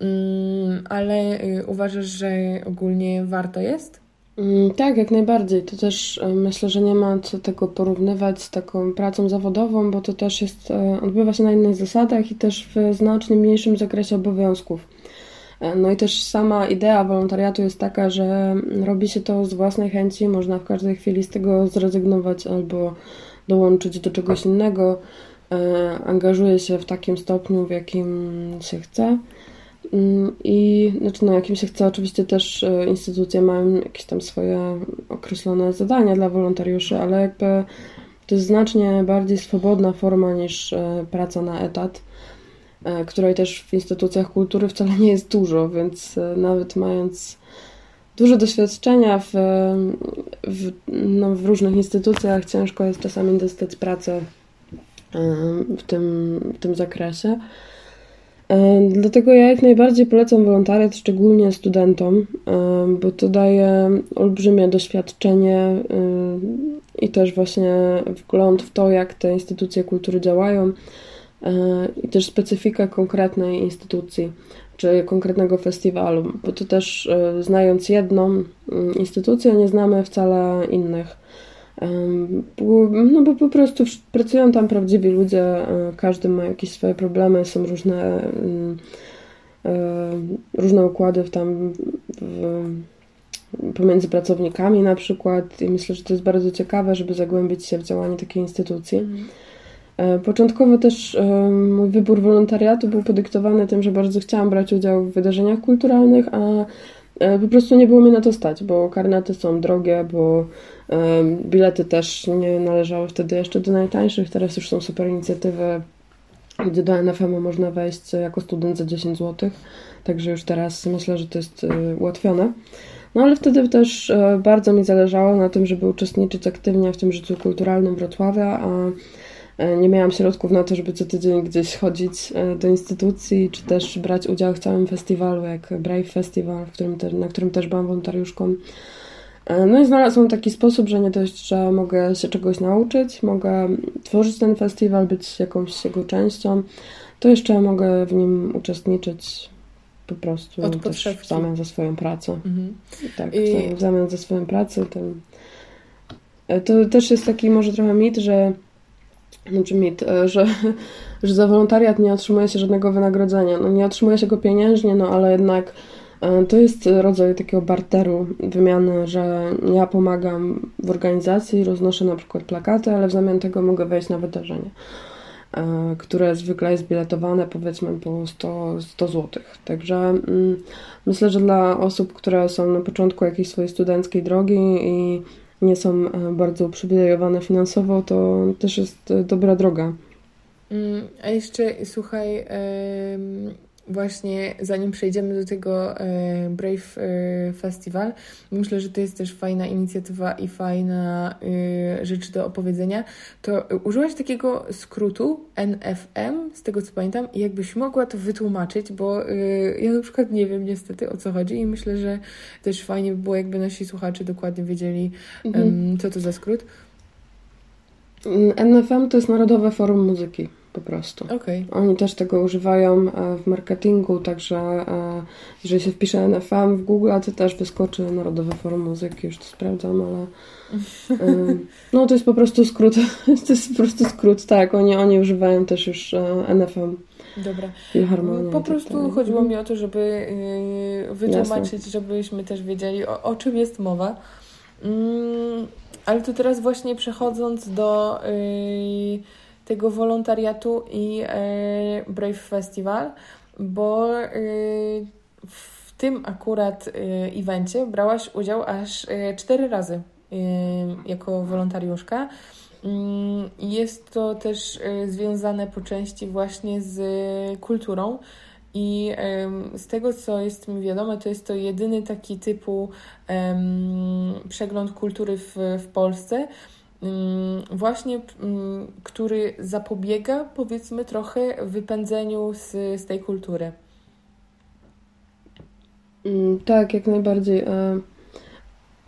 Mm, ale uważasz, że ogólnie warto jest? Mm, tak, jak najbardziej. To też e, myślę, że nie ma co tego porównywać z taką pracą zawodową, bo to też jest, e, odbywa się na innych zasadach i też w znacznie mniejszym zakresie obowiązków. E, no i też sama idea wolontariatu jest taka, że robi się to z własnej chęci, można w każdej chwili z tego zrezygnować albo dołączyć do czegoś innego. Angażuje się w takim stopniu, w jakim się chce. Mm, I znaczy, no, jakim się chce, oczywiście też e, instytucje mają jakieś tam swoje określone zadania dla wolontariuszy, ale jakby to jest znacznie bardziej swobodna forma niż e, praca na etat, e, której też w instytucjach kultury wcale nie jest dużo, więc nawet mając dużo doświadczenia w, w, no, w różnych instytucjach, ciężko jest czasami dostać pracę w tym, w tym zakresie. E, dlatego ja jak najbardziej polecam wolontariat, szczególnie studentom, e, bo to daje olbrzymie doświadczenie e, i też właśnie wgląd w to, jak te instytucje kultury działają i też specyfikę konkretnej instytucji czy konkretnego festiwalu, bo to też znając jedną instytucję, nie znamy wcale innych. No bo po prostu pracują tam prawdziwi ludzie, e, każdy ma jakieś swoje problemy, są różne mm, e, różne układy tam w, pomiędzy pracownikami na przykład i myślę, że to jest bardzo ciekawe, żeby zagłębić się w działanie takiej instytucji. Mhm. E, początkowo też mój wybór wolontariatu był podyktowany tym, że bardzo chciałam brać udział w wydarzeniach kulturalnych, a po prostu nie było mi na to stać, bo karnety są drogie, bo Bilety też nie należały wtedy jeszcze do najtańszych, teraz już są super inicjatywy, gdzie do NFM można wejść jako student za 10 zł, także już teraz myślę, że to jest y, ułatwione. No ale wtedy też e, bardzo mi zależało na tym, żeby uczestniczyć aktywnie w tym życiu kulturalnym Wrocławia, a e, nie miałam środków na to, żeby co tydzień gdzieś chodzić e, do instytucji, czy też brać udział w całym festiwalu, jak Brave Festival, którym te, na którym też byłam wolontariuszką. No i znalazłam taki sposób, że nie dość, że mogę się czegoś nauczyć, mogę tworzyć ten festiwal, być jakąś jego częścią, to jeszcze mogę w nim uczestniczyć po prostu Od też w zamian za swoją pracę. Mhm. Tak, I... w zamian za swoją pracę. To, to też jest taki może trochę mit, że znaczy mit, e, że, że za wolontariat nie otrzymuje się żadnego wynagrodzenia. No nie otrzymuje się go pieniężnie, no ale jednak e, to jest rodzaj takiego barteru, wymiany, że ja pomagam w organizacji, roznoszę na przykład plakaty, ale w zamian tego mogę wejść na wydarzenie. E, które zwykle jest biletowane powiedzmy po 100, 100 zł. Także mm, myślę, że dla osób, które są na początku jakiejś swojej studenckiej drogi i nie są e, bardzo uprzywilejowane finansowo, to też jest e, dobra droga. Mm, a jeszcze słuchaj, właśnie zanim przejdziemy do tego e, Brave e, Festival, myślę, że to jest też fajna inicjatywa i fajna e, rzecz do opowiedzenia, to użyłaś takiego skrótu NFM, z tego co pamiętam, i jakbyś mogła to wytłumaczyć, bo ja na przykład nie wiem niestety o co chodzi i myślę, że też fajnie by było, jakby nasi słuchacze dokładnie wiedzieli, mhm. co to za skrót. NFM to jest Narodowe Forum Muzyki po prostu. Okay. Oni też tego używają e, w marketingu, także e, jeżeli się wpisze NFM w Google, to też wyskoczy Narodowe Forum Muzyki, już to sprawdzam, ale e, no to jest po prostu skrót, to jest po prostu skrót, tak, oni, oni używają też już NFM. Dobra. Po prostu tak chodziło mi o to, żeby wytłumaczyć, Jasne. żebyśmy też wiedzieli, o, o czym jest mowa. Mm, ale to teraz właśnie przechodząc do tego wolontariatu i e, Brave Festival, bo e, w tym akurat e, evencie brałaś udział aż cztery razy jako wolontariuszka. Mm, jest to też związane po części właśnie z kulturą. I z tego, co jest mi wiadome, to jest to jedyny taki typu przegląd kultury w, w Polsce. Mm, właśnie, mm, który zapobiega, powiedzmy, trochę wypędzeniu z, z tej kultury. Mm, tak, jak najbardziej. E,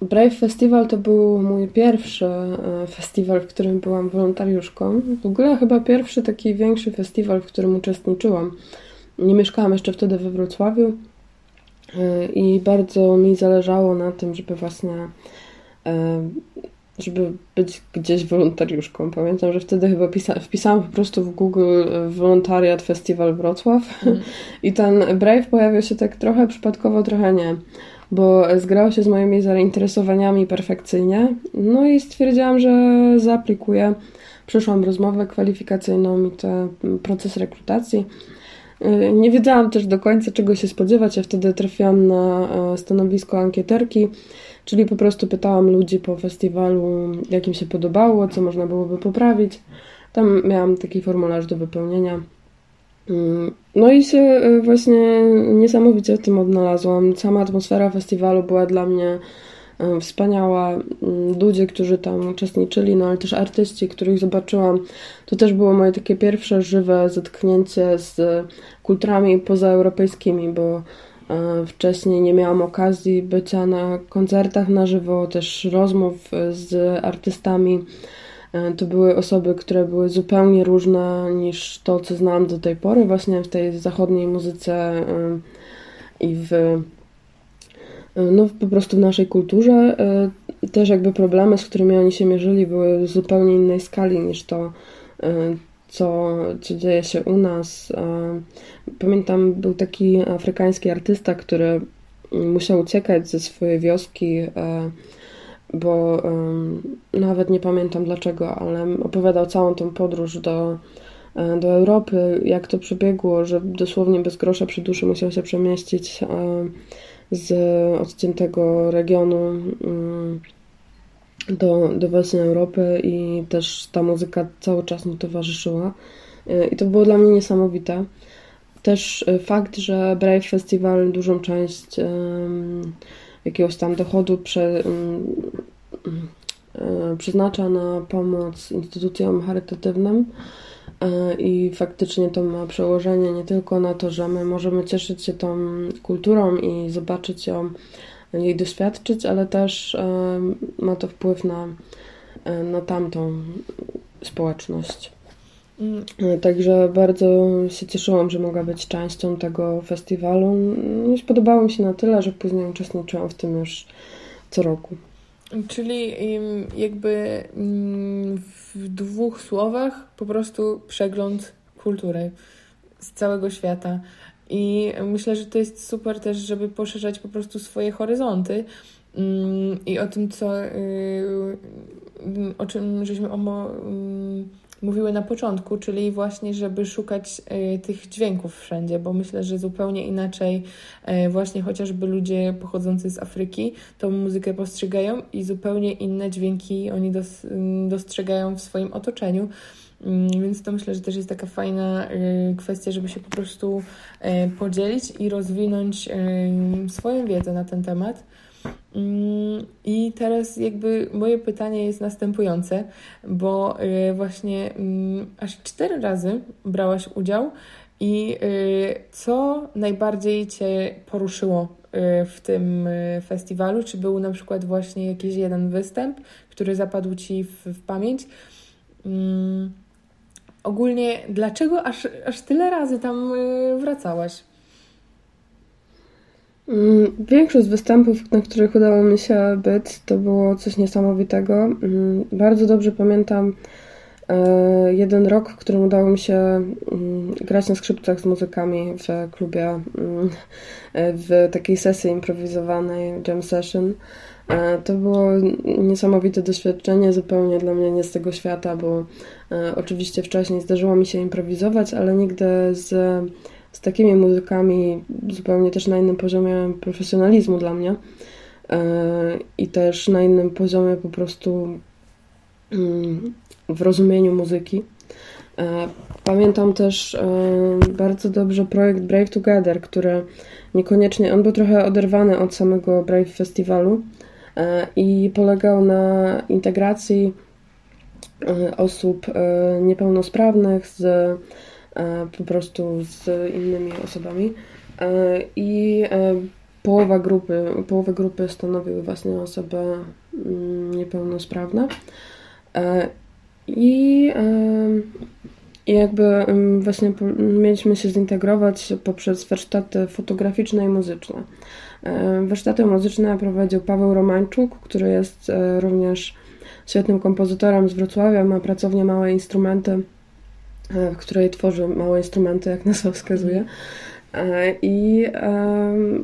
Brave Festival to był mój pierwszy e, festiwal, w którym byłam wolontariuszką. W ogóle chyba pierwszy taki większy festiwal, w którym uczestniczyłam. Nie mieszkałam jeszcze wtedy we Wrocławiu e, i bardzo mi zależało na tym, żeby właśnie żeby być gdzieś wolontariuszką. Pamiętam, że wtedy chyba pisa- wpisałam po prostu w Google e, wolontariat Festiwal Wrocław mm. i ten Brave pojawił się tak trochę przypadkowo, trochę nie, bo zgrał się z moimi zainteresowaniami perfekcyjnie. No i stwierdziłam, że zaaplikuję. Przeszłam rozmowę kwalifikacyjną i ten proces rekrutacji. E, nie wiedziałam też do końca czego się spodziewać. Ja wtedy trafiłam na e, stanowisko ankieterki Czyli po prostu pytałam ludzi po festiwalu, jak im się podobało, co można byłoby poprawić. Tam miałam taki formularz do wypełnienia. Mm, no i się e, właśnie niesamowicie w tym odnalazłam. Sama atmosfera festiwalu była dla mnie wspaniała. Mm, ludzie, którzy tam uczestniczyli, no ale też artyści, których zobaczyłam, to też było moje takie pierwsze żywe zetknięcie z kulturami pozaeuropejskimi, bo E, wcześniej nie miałam okazji bycia na koncertach na żywo, też rozmów z artystami. E, to były osoby, które były zupełnie różne niż to, co znałam do tej pory, właśnie w tej zachodniej muzyce e, i w no, po prostu w naszej kulturze. Też jakby problemy, z którymi oni się mierzyli, były zupełnie innej skali niż to, co, co dzieje się u nas. Pamiętam, był taki afrykański artysta, który musiał uciekać ze swojej wioski, e, bo nawet nie pamiętam dlaczego, ale opowiadał całą tą podróż do, e, do Europy, jak to przebiegło, że dosłownie bez grosza przy duszy musiał się przemieścić e, z odciętego regionu mm, do, do właśnie Europy i też ta muzyka cały czas mu towarzyszyła. I to było dla mnie niesamowite. Też e, fakt, że Brave Festival dużą część jakiegoś tam dochodu prze, e, przeznacza na pomoc instytucjom charytatywnym i faktycznie to ma przełożenie nie tylko na to, że my możemy cieszyć się tą kulturą i zobaczyć ją jej doświadczyć, ale też ma to wpływ na, na tamtą społeczność. Mm. Także bardzo się cieszyłam, że mogła być częścią tego festiwalu. Spodobało mi się na tyle, że później uczestniczyłam w tym już co roku. Czyli jakby w dwóch słowach po prostu przegląd kultury z całego świata. I myślę, że to jest super też, żeby poszerzać po prostu swoje horyzonty. I o tym, co, y, o czym żeśmy omo, mówiły na początku, czyli właśnie, żeby szukać y, tych dźwięków wszędzie, bo myślę, że zupełnie inaczej y, właśnie chociażby ludzie pochodzący z Afryki tą muzykę postrzegają i zupełnie inne dźwięki oni y, dostrzegają w swoim otoczeniu. Mm, więc to myślę, że też jest taka fajna kwestia, żeby się po prostu podzielić i rozwinąć swoją wiedzę na ten temat. Mm, I teraz jakby moje pytanie jest następujące, bo y, właśnie mm, aż cztery razy brałaś udział i y, co najbardziej Cię poruszyło y, w tym festiwalu? Czy był na przykład właśnie jakiś jeden występ, który zapadł Ci w, w pamięć? Mm, ogólnie, dlaczego aż, aż tyle razy tam wracałaś? Mm, większość występów, na których udało mi się być, to było coś niesamowitego. Mm, bardzo dobrze pamiętam e, jeden rok, w którym udało mi się mm, grać na skrzypcach z muzykami w klubie, e, w takiej sesji improwizowanej jam session. E, to było niesamowite doświadczenie, zupełnie dla mnie nie z tego świata, bo oczywiście wcześniej zdarzyło mi się improwizować, ale nigdy z z takimi muzykami zupełnie też na innym poziomie profesjonalizmu dla mnie e, i też na innym poziomie po prostu mm, w rozumieniu muzyki. E, pamiętam też e, bardzo dobrze projekt Brave Together, który niekoniecznie, on był trochę oderwany od samego Brave Festiwalu i polegał na integracji osób niepełnosprawnych z po prostu z innymi osobami. E, i e, połowa grupy, połowę grupy stanowiły właśnie osoby mm, niepełnosprawne. I jakby mm, właśnie mieliśmy się zintegrować poprzez warsztaty fotograficzne i muzyczne. Warsztaty muzyczne prowadził Paweł Romańczuk, który jest również świetnym kompozytorem z Wrocławia, ma pracownię Małe Instrumenty. E, w której tworzy małe instrumenty, jak nazwa wskazuje. E, I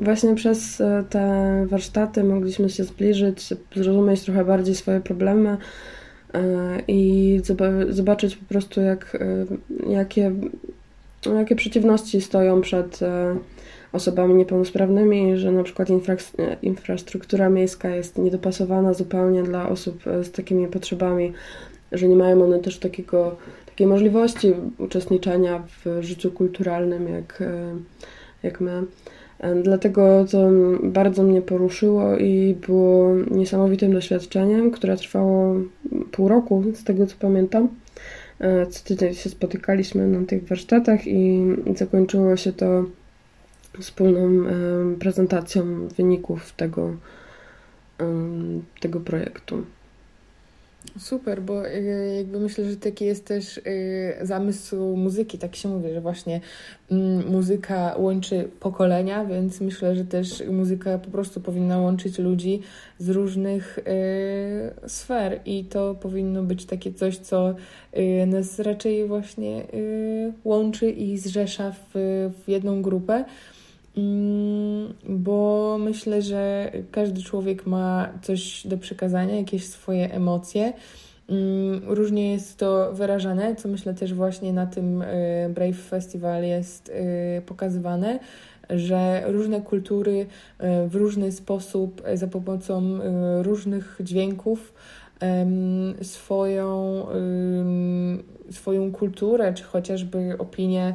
właśnie przez e, te warsztaty mogliśmy się zbliżyć, zrozumieć trochę bardziej swoje problemy i zobaczyć po prostu, jak, jakie, jakie przeciwności stoją przed osobami niepełnosprawnymi, że na przykład infra infrastruktura miejska jest niedopasowana zupełnie dla osób z takimi potrzebami, że nie mają one też takiego takiej możliwości uczestniczenia w życiu kulturalnym jak, e, jak my. E, dlatego to bardzo mnie poruszyło i było niesamowitym doświadczeniem, które trwało pół roku, z tego co pamiętam. E, co tydzień się spotykaliśmy na tych warsztatach i zakończyło się to wspólną prezentacją wyników tego, tego projektu. Super, bo y, jakby myślę, że taki jest też y, zamysł muzyki, tak się mówi, że właśnie mm, muzyka łączy pokolenia, więc myślę, że też muzyka po prostu powinna łączyć ludzi z różnych y, sfer i to powinno być takie coś, co nas raczej właśnie łączy i zrzesza w, w jedną grupę. Mm, bo myślę, że każdy człowiek ma coś do przekazania, jakieś swoje emocje. Mm, różnie jest to wyrażane, co myślę też właśnie na tym y, Brave Festival jest y, pokazywane, że różne kultury y, w różny sposób, za pomocą różnych dźwięków, swoją, swoją kulturę, czy chociażby opinię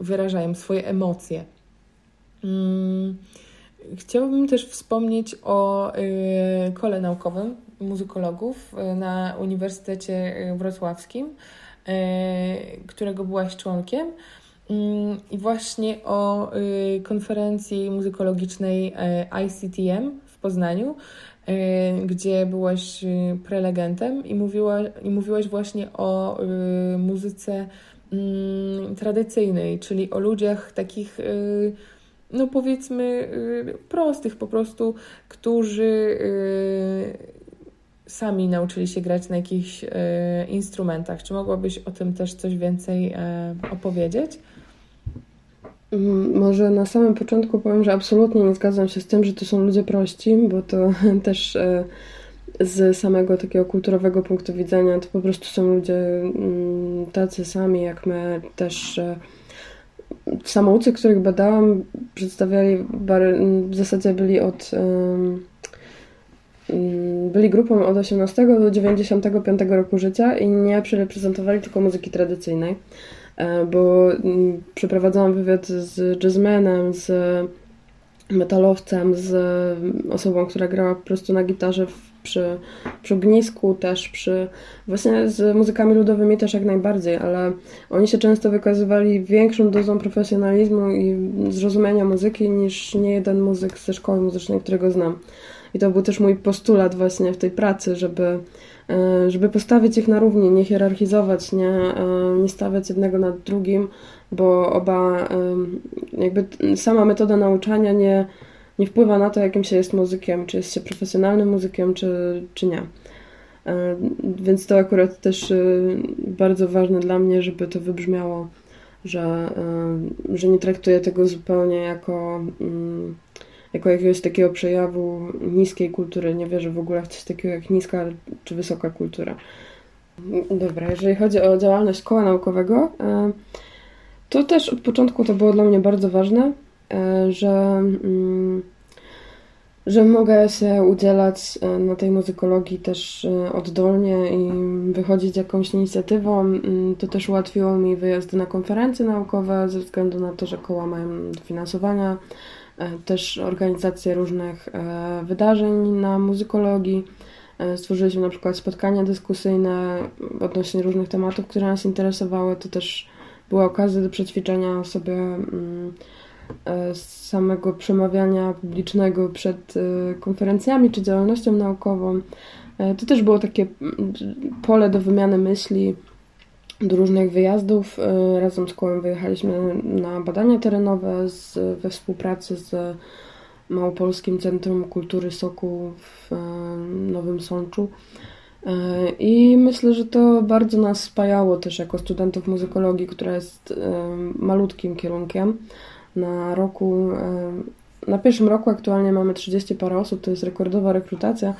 wyrażają swoje emocje. Mm, chciałabym też wspomnieć o y, kole naukowym muzykologów y, na Uniwersytecie Wrocławskim, y, którego byłaś członkiem. mm, i właśnie o konferencji muzykologicznej ICTM w Poznaniu, gdzie byłaś prelegentem i, mówiła, i mówiłaś właśnie o muzyce tradycyjnej, czyli o ludziach takich no powiedzmy prostych po prostu, którzy sami nauczyli się grać na jakichś y, instrumentach. Czy mogłabyś o tym też coś więcej y, opowiedzieć? Mm, może na samym początku powiem, że absolutnie nie zgadzam się z tym, że to są ludzie prości, bo to też y, z samego takiego kulturowego punktu widzenia to po prostu są ludzie mm, tacy sami jak my, też samoucy, których badałam, przedstawiali, w zasadzie byli od Mm, byli grupą od 18 do 95 roku życia i nie przereprezentowali tylko muzyki tradycyjnej, e, bo mm, przeprowadzałam wywiad z jazzmenem, z metalowcem, z osobą, która grała po prostu na gitarze przy, przy ognisku, też przy właśnie z muzykami ludowymi też jak najbardziej, ale oni się często wykazywali większą dozą profesjonalizmu i zrozumienia muzyki niż nie jeden muzyk ze szkoły muzycznej, którego znam. I to był też mój postulat właśnie w tej pracy, żeby, e, żeby postawić ich na równi, nie hierarchizować, nie, e, nie stawiać jednego nad drugim, bo oba, e, jakby sama metoda nauczania nie, nie wpływa na to, jakim się jest muzykiem, czy jest się profesjonalnym muzykiem, czy, czy nie. Więc to akurat też bardzo ważne dla mnie, żeby to wybrzmiało, że, że nie traktuję tego zupełnie jako mm, jako jakiegoś takiego przejawu niskiej kultury. Nie wierzę w ogóle w coś takiego jak niska czy wysoka kultura. Dobra, jeżeli chodzi o działalność koła naukowego, e, to też od początku to było dla mnie bardzo ważne, e, że, mm, że mogę się udzielać e, na tej muzykologii też oddolnie i wychodzić jakąś inicjatywą. Mm, to też ułatwiło mi wyjazdy na konferencje naukowe ze względu na to, że koła mają dofinansowania E, też organizację różnych e, wydarzeń na muzykologii. E, stworzyliśmy na przykład spotkania dyskusyjne odnośnie różnych tematów, które nas interesowały. To też była okazja do przećwiczenia sobie mm, samego przemawiania publicznego przed konferencjami czy działalnością naukową. To też było takie pole do wymiany myśli, do różnych wyjazdów. E, razem z kołem wyjechaliśmy na badania terenowe z, we współpracy z Małopolskim Centrum Kultury Soku w e, Nowym Sączu. E, I myślę, że to bardzo nas spajało też jako studentów muzykologii, która jest malutkim kierunkiem. Na roku, na pierwszym roku aktualnie mamy 30 parę osób, to jest rekordowa rekrutacja,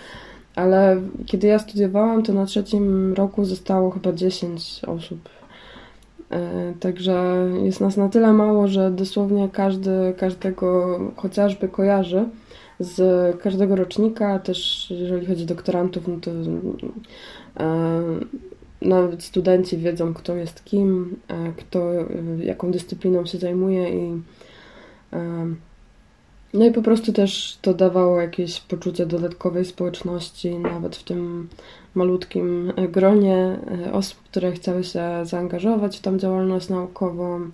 ale kiedy ja studiowałam, to na trzecim roku zostało chyba 10 osób. E, także jest nas na tyle mało, że dosłownie każdy każdego chociażby kojarzy z każdego rocznika, też jeżeli chodzi o doktorantów, no to e, nawet studenci wiedzą, kto jest kim, e, kto jaką dyscypliną się zajmuje i no i po prostu też to dawało jakieś poczucie dodatkowej społeczności, nawet w tym malutkim gronie e, osób, które chciały się zaangażować w tą działalność naukową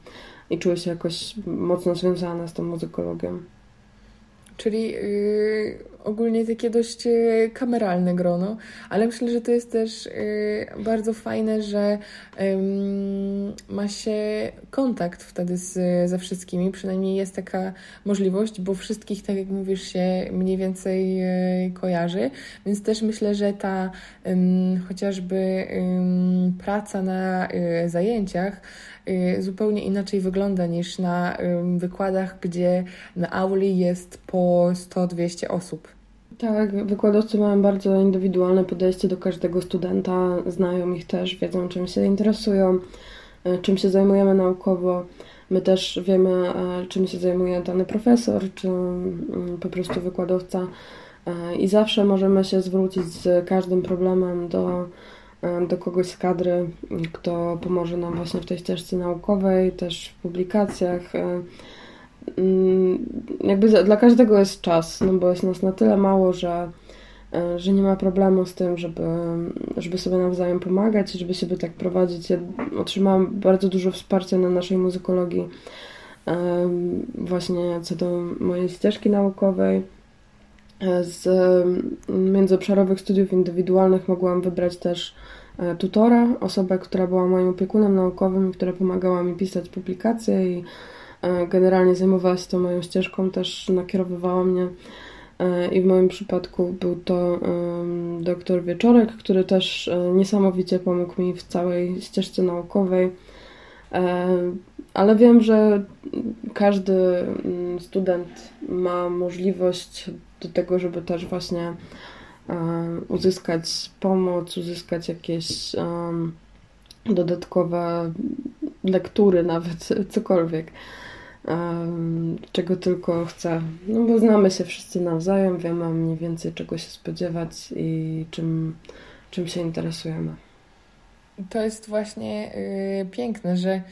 i czuły się jakoś mocno związane z tą muzykologią. Czyli yy, ogólnie takie dość yy, kameralne grono, ale myślę, że to jest też yy, bardzo fajne, że ma się kontakt wtedy z, ze wszystkimi, przynajmniej jest taka możliwość, bo wszystkich, tak jak mówisz, się mniej więcej y, kojarzy, więc też myślę, że ta chociażby praca na zajęciach zupełnie inaczej wygląda niż na wykładach, gdzie na auli jest po 100-200 osób. Tak, wykładowcy mają bardzo indywidualne podejście do każdego studenta, znają ich też, wiedzą czym się interesują, y, czym się zajmujemy naukowo. My też wiemy, y, czym się zajmuje dany profesor, czy mm, po prostu wykładowca i zawsze możemy się zwrócić z każdym problemem do do kogoś z kadry, kto pomoże nam właśnie w tej ścieżce naukowej, też w publikacjach. E, mm, jakby dla każdego jest czas, no bo jest nas na tyle mało, że że nie ma problemu z tym, żeby, żeby sobie nawzajem pomagać, żeby siebie tak prowadzić. Ja otrzymałam bardzo dużo wsparcia na naszej muzykologii właśnie co do mojej ścieżki naukowej. Z międzyobszarowych studiów indywidualnych mogłam wybrać też e, tutora, osobę, która była moim opiekunem naukowym i która pomagała mi pisać publikacje i e, generalnie zajmowała się tą moją ścieżką, też nakierowywała mnie e, i w moim przypadku był to doktor Wieczorek, który też niesamowicie pomógł mi w całej ścieżce naukowej. Ale wiem, że każdy mm, student ma możliwość do tego, żeby też właśnie uzyskać pomoc, uzyskać jakieś dodatkowe lektury, nawet cokolwiek, czego tylko chce. No bo znamy się wszyscy nawzajem, wiemy mniej więcej czego się spodziewać i czym, czym się interesujemy. To jest właśnie yy, piękne, że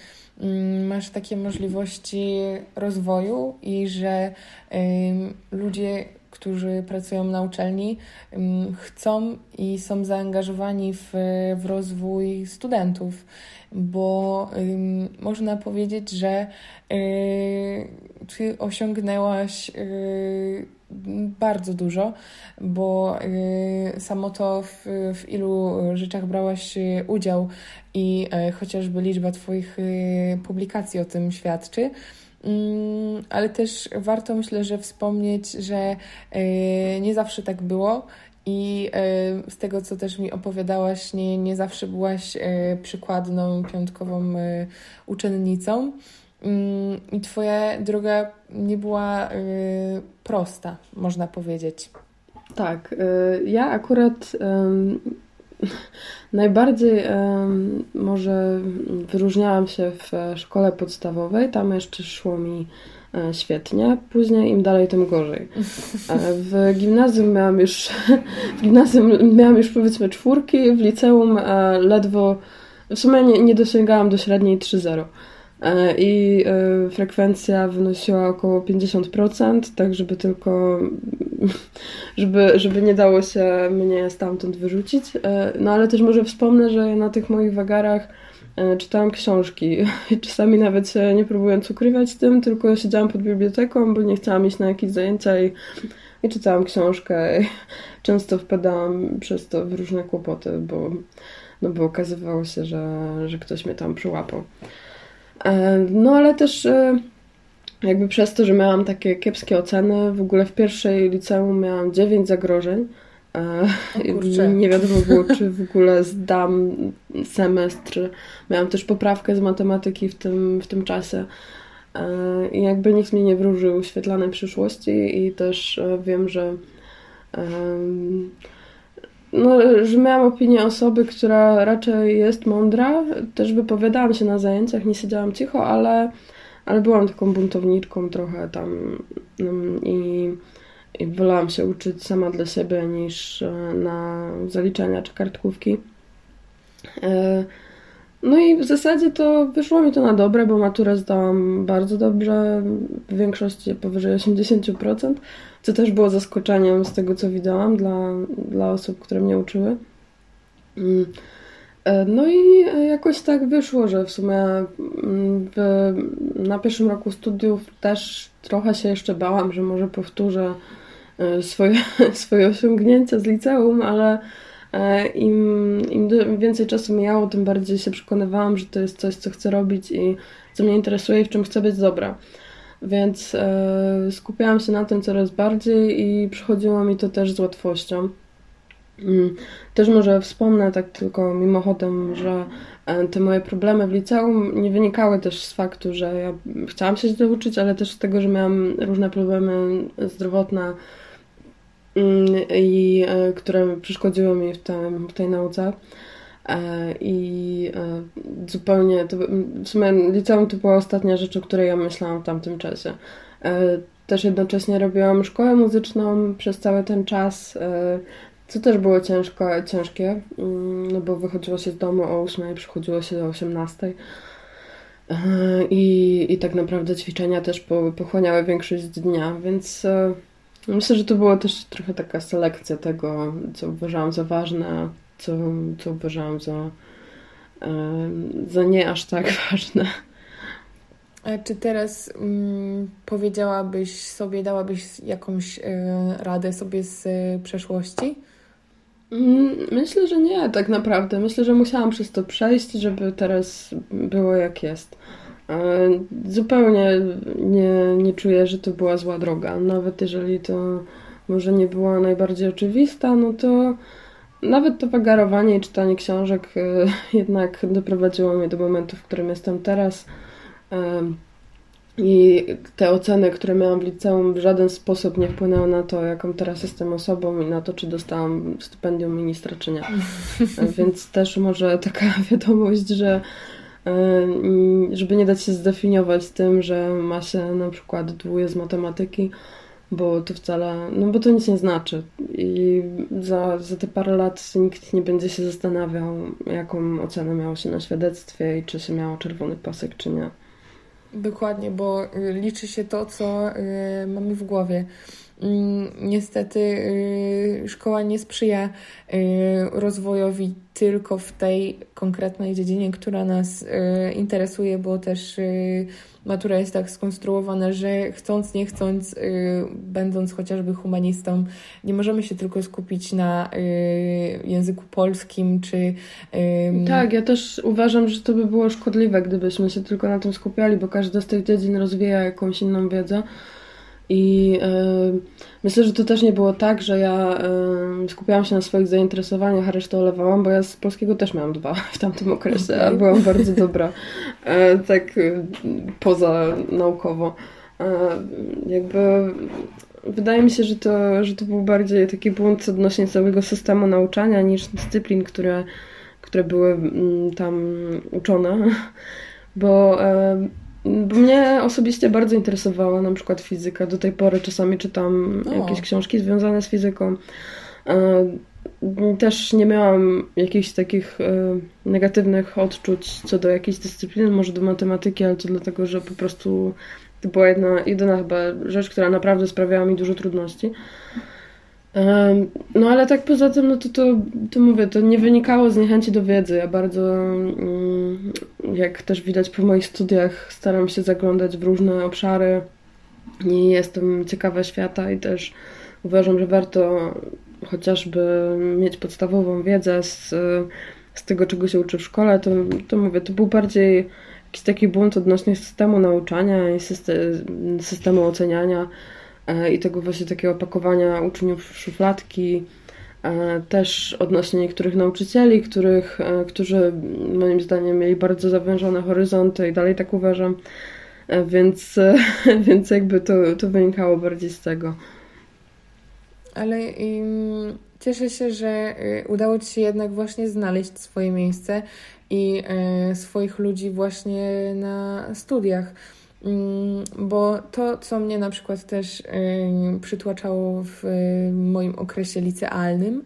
yy, masz takie możliwości rozwoju i że yy, ludzie którzy pracują na uczelni, chcą i są zaangażowani w, w rozwój studentów, bo można powiedzieć, że y, ty osiągnęłaś y, bardzo dużo, bo y, samo to w, w ilu rzeczach brałaś udział i chociażby liczba Twoich publikacji o tym świadczy. Mm, ale też warto myślę, że wspomnieć, że e, nie zawsze tak było i e, z tego, co też mi opowiadałaś, nie, nie zawsze byłaś e, przykładną, piątkową uczennicą. Mm, I Twoja droga nie była prosta, można powiedzieć. Tak, ja akurat Najbardziej może wyróżniałam się w szkole podstawowej, tam jeszcze szło mi e, świetnie, później im dalej, tym gorzej. E, w gimnazjum miałam już, w gimnazjum miałam już powiedzmy czwórki, w liceum e, ledwo, w sumie nie, nie dosięgałam do średniej 3-0. E, i e, frekwencja wynosiła około 50%, tak żeby tylko, żeby, żeby nie dało się mnie stamtąd wyrzucić. E, no ale też może wspomnę, że na tych moich wagarach czytałam książki. Czasami nawet się nie próbując ukrywać tym, tylko siedziałam pod biblioteką, bo nie chciałam iść na jakieś zajęcia i, i czytałam książkę. Często wpadałam przez to w różne kłopoty, bo, no bo okazywało się, że, że ktoś mnie tam przyłapał. E, no ale też e, jakby przez to, że miałam takie kiepskie oceny, w ogóle w pierwszej liceum miałam 9 zagrożeń. E, nie wiadomo było, czy w ogóle zdam semestr. Miałam też poprawkę z matematyki w tym, w tym czasie. I jakby nikt mi nie wróżył świetlanej przyszłości i też wiem, że no, że miałam opinię osoby, która raczej jest mądra. Też wypowiadałam się na zajęciach, nie siedziałam cicho, ale, ale byłam taką buntowniczką trochę tam mm, i, i wolałam się uczyć sama dla siebie niż e, na zaliczenia czy kartkówki. No i w zasadzie to wyszło mi to na dobre, bo maturę zdałam bardzo dobrze, w większości powyżej 80%, co też było zaskoczeniem z tego, co widziałam dla, dla osób, które mnie uczyły. Mm. E, no i jakoś tak wyszło, że w sumie mm, w, na pierwszym roku studiów też trochę się jeszcze bałam, że może powtórzę e, swoje, swoje osiągnięcia z liceum, ale Im, Im więcej czasu mijało, tym bardziej się przekonywałam, że to jest coś, co chcę robić i co mnie interesuje i w czym chcę być dobra. Więc e, skupiałam się na tym coraz bardziej i przychodziło mi to też z łatwością. Mm, też może wspomnę tak tylko mimochodem, że e, te moje problemy w liceum nie wynikały też z faktu, że ja chciałam się źle ale też z tego, że miałam różne problemy zdrowotne, i e, które przeszkodziły mi w, tym, w tej nauce. E, I e, zupełnie, to, w sumie liceum to była ostatnia rzecz, o której ja myślałam w tamtym czasie. Też jednocześnie robiłam szkołę muzyczną przez cały ten czas, co też było ciężko, ciężkie, mm, no bo wychodziło się z domu o 8 i przychodziło się o 18. I, I tak naprawdę ćwiczenia też pochłaniały większość dnia, więc Myślę, że to była też trochę taka selekcja tego, co uważałam za ważne, co, co uważałam za, za nie aż tak ważne. A czy teraz mm, powiedziałabyś sobie, dałabyś jakąś y, radę sobie z y, przeszłości? Mm, myślę, że nie, tak naprawdę. Myślę, że musiałam przez to przejść, żeby teraz było jak jest. Zupełnie nie, nie czuję, że to była zła droga. Nawet jeżeli to może nie była najbardziej oczywista, no to nawet to wagarowanie i czytanie książek e, jednak doprowadziło mnie do momentu, w którym jestem teraz. I te oceny, które miałam w liceum, w żaden sposób nie wpłynęły na to, jaką teraz jestem osobą i na to, czy dostałam stypendium ministra, czy nie. Więc też może taka wiadomość, że e, żeby nie dać się zdefiniować tym, że ma się na przykład dwóje z matematyki, bo to wcale, no bo to nic nie znaczy. I za, za te parę lat nikt nie będzie się zastanawiał, jaką ocenę miało się na świadectwie i czy się miało czerwony pasek, czy nie. Dokładnie, bo y, liczy się to, co y, mamy w głowie. Mm, niestety y, szkoła nie sprzyja rozwojowi tylko w tej konkretnej dziedzinie, która nas interesuje, bo też matura jest tak skonstruowana, że chcąc, nie chcąc, yy, będąc chociażby humanistą, nie możemy się tylko skupić na yy, języku polskim, czy... Tak, ja też uważam, że to by było szkodliwe, gdybyśmy się tylko na tym skupiali, bo każda z tych dziedzin rozwija jakąś inną wiedzę. I yy, myślę, że to też nie było tak, że ja yy, skupiałam się na swoich zainteresowaniach, a resztę olewałam, bo ja z polskiego też miałam dwa w tamtym okresie, okay. a byłam bardzo dobra, yy, tak poza naukowo. jakby wydaje mi się, że to, że to był bardziej taki błąd odnośnie całego systemu nauczania niż dyscyplin, które, które były mm, tam uczone, bo mnie osobiście bardzo interesowała na przykład fizyka. Do tej pory czasami czytam o. jakieś książki związane z fizyką. E, też nie miałam jakichś takich e, negatywnych odczuć co do jakiejś dyscypliny, może do matematyki, ale to dlatego, że po prostu to była jedna, jedyna chyba rzecz, która naprawdę sprawiała mi dużo trudności. No ale tak poza tym, no to, to, to mówię, to nie wynikało z niechęci do wiedzy. Ja bardzo, mm, jak też widać po moich studiach, staram się zaglądać w różne obszary i jestem ciekawa świata i też uważam, że warto chociażby mieć podstawową wiedzę z, z tego, czego się uczy w szkole. To, to mówię, to był bardziej jakiś taki bunt odnośnie systemu nauczania i systemu oceniania i tego właśnie takiego opakowania uczniów szufladki, e, też odnośnie niektórych nauczycieli, których, e, którzy moim zdaniem mieli bardzo zawężone horyzonty i dalej tak uważam, więc, więc jakby to, to wynikało bardziej z tego. Ale um, cieszę się, że udało Ci się jednak właśnie znaleźć swoje miejsce i y, swoich ludzi właśnie na studiach bo to, co mnie na przykład też przytłaczało w moim okresie licealnym,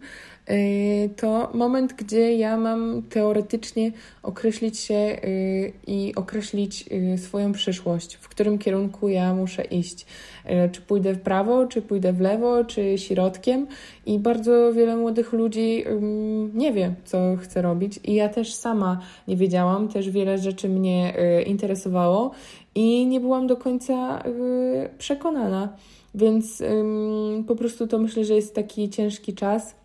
y, to moment, gdzie ja mam teoretycznie określić się y, i określić y, swoją przyszłość, w którym kierunku ja muszę iść. Czy pójdę w prawo, czy pójdę w lewo, czy środkiem. I bardzo wiele młodych ludzi nie wie, co chce robić. I ja też sama nie wiedziałam, też wiele rzeczy mnie interesowało i nie byłam do końca y, przekonana. Więc po prostu to myślę, że jest taki ciężki czas,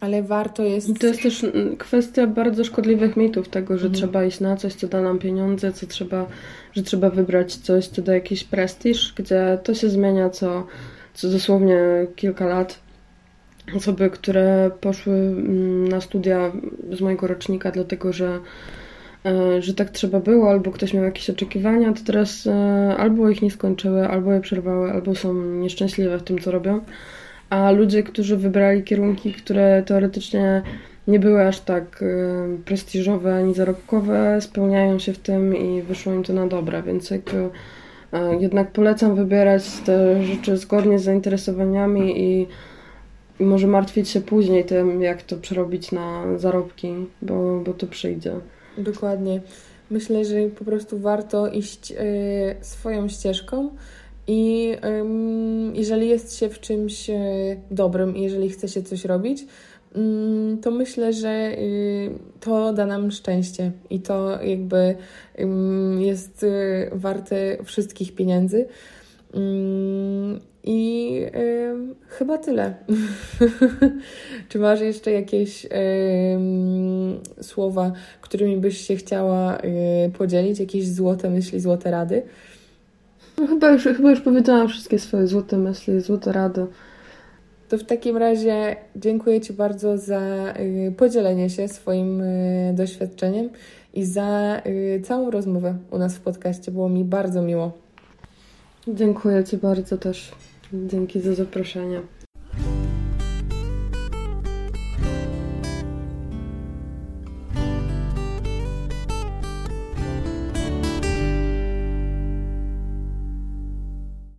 ale warto jest. To jest też mm, kwestia bardzo szkodliwych mitów tego, że mhm. trzeba iść na coś, co da nam pieniądze, co trzeba, że trzeba wybrać coś, co da jakiś prestiż, gdzie to się zmienia co, co dosłownie kilka lat. Osoby, które poszły mm, na studia z mojego rocznika, dlatego że że tak trzeba było, albo ktoś miał jakieś oczekiwania, to teraz e, albo ich nie skończyły, albo je przerwały, albo są nieszczęśliwe w tym, co robią. A ludzie, którzy wybrali kierunki, które teoretycznie nie były aż tak e, prestiżowe ani zarobkowe, spełniają się w tym i wyszło im to na dobre, więc jakby jednak polecam wybierać te rzeczy zgodnie z zainteresowaniami i, i może martwić się później tym, jak to przerobić na zarobki, bo, bo to przyjdzie. Dokładnie. Myślę, że po prostu warto iść y, swoją ścieżką I jeżeli jest się w czymś e, dobrym, jeżeli chce się coś robić, to myślę, że y, to da nam szczęście i to jakby jest y, warte wszystkich pieniędzy. I y, chyba tyle. Czy masz jeszcze jakieś y, słowa, którymi byś się chciała y, podzielić? Jakieś złote myśli, złote rady? No, chyba, już, chyba już powiedziałam wszystkie swoje złote myśli, złote rady. To w takim razie dziękuję Ci bardzo za y, podzielenie się swoim y, doświadczeniem i za całą rozmowę u nas w podcaście. Było mi bardzo miło. Dziękuję Ci bardzo też. Dzięki za zaproszenie.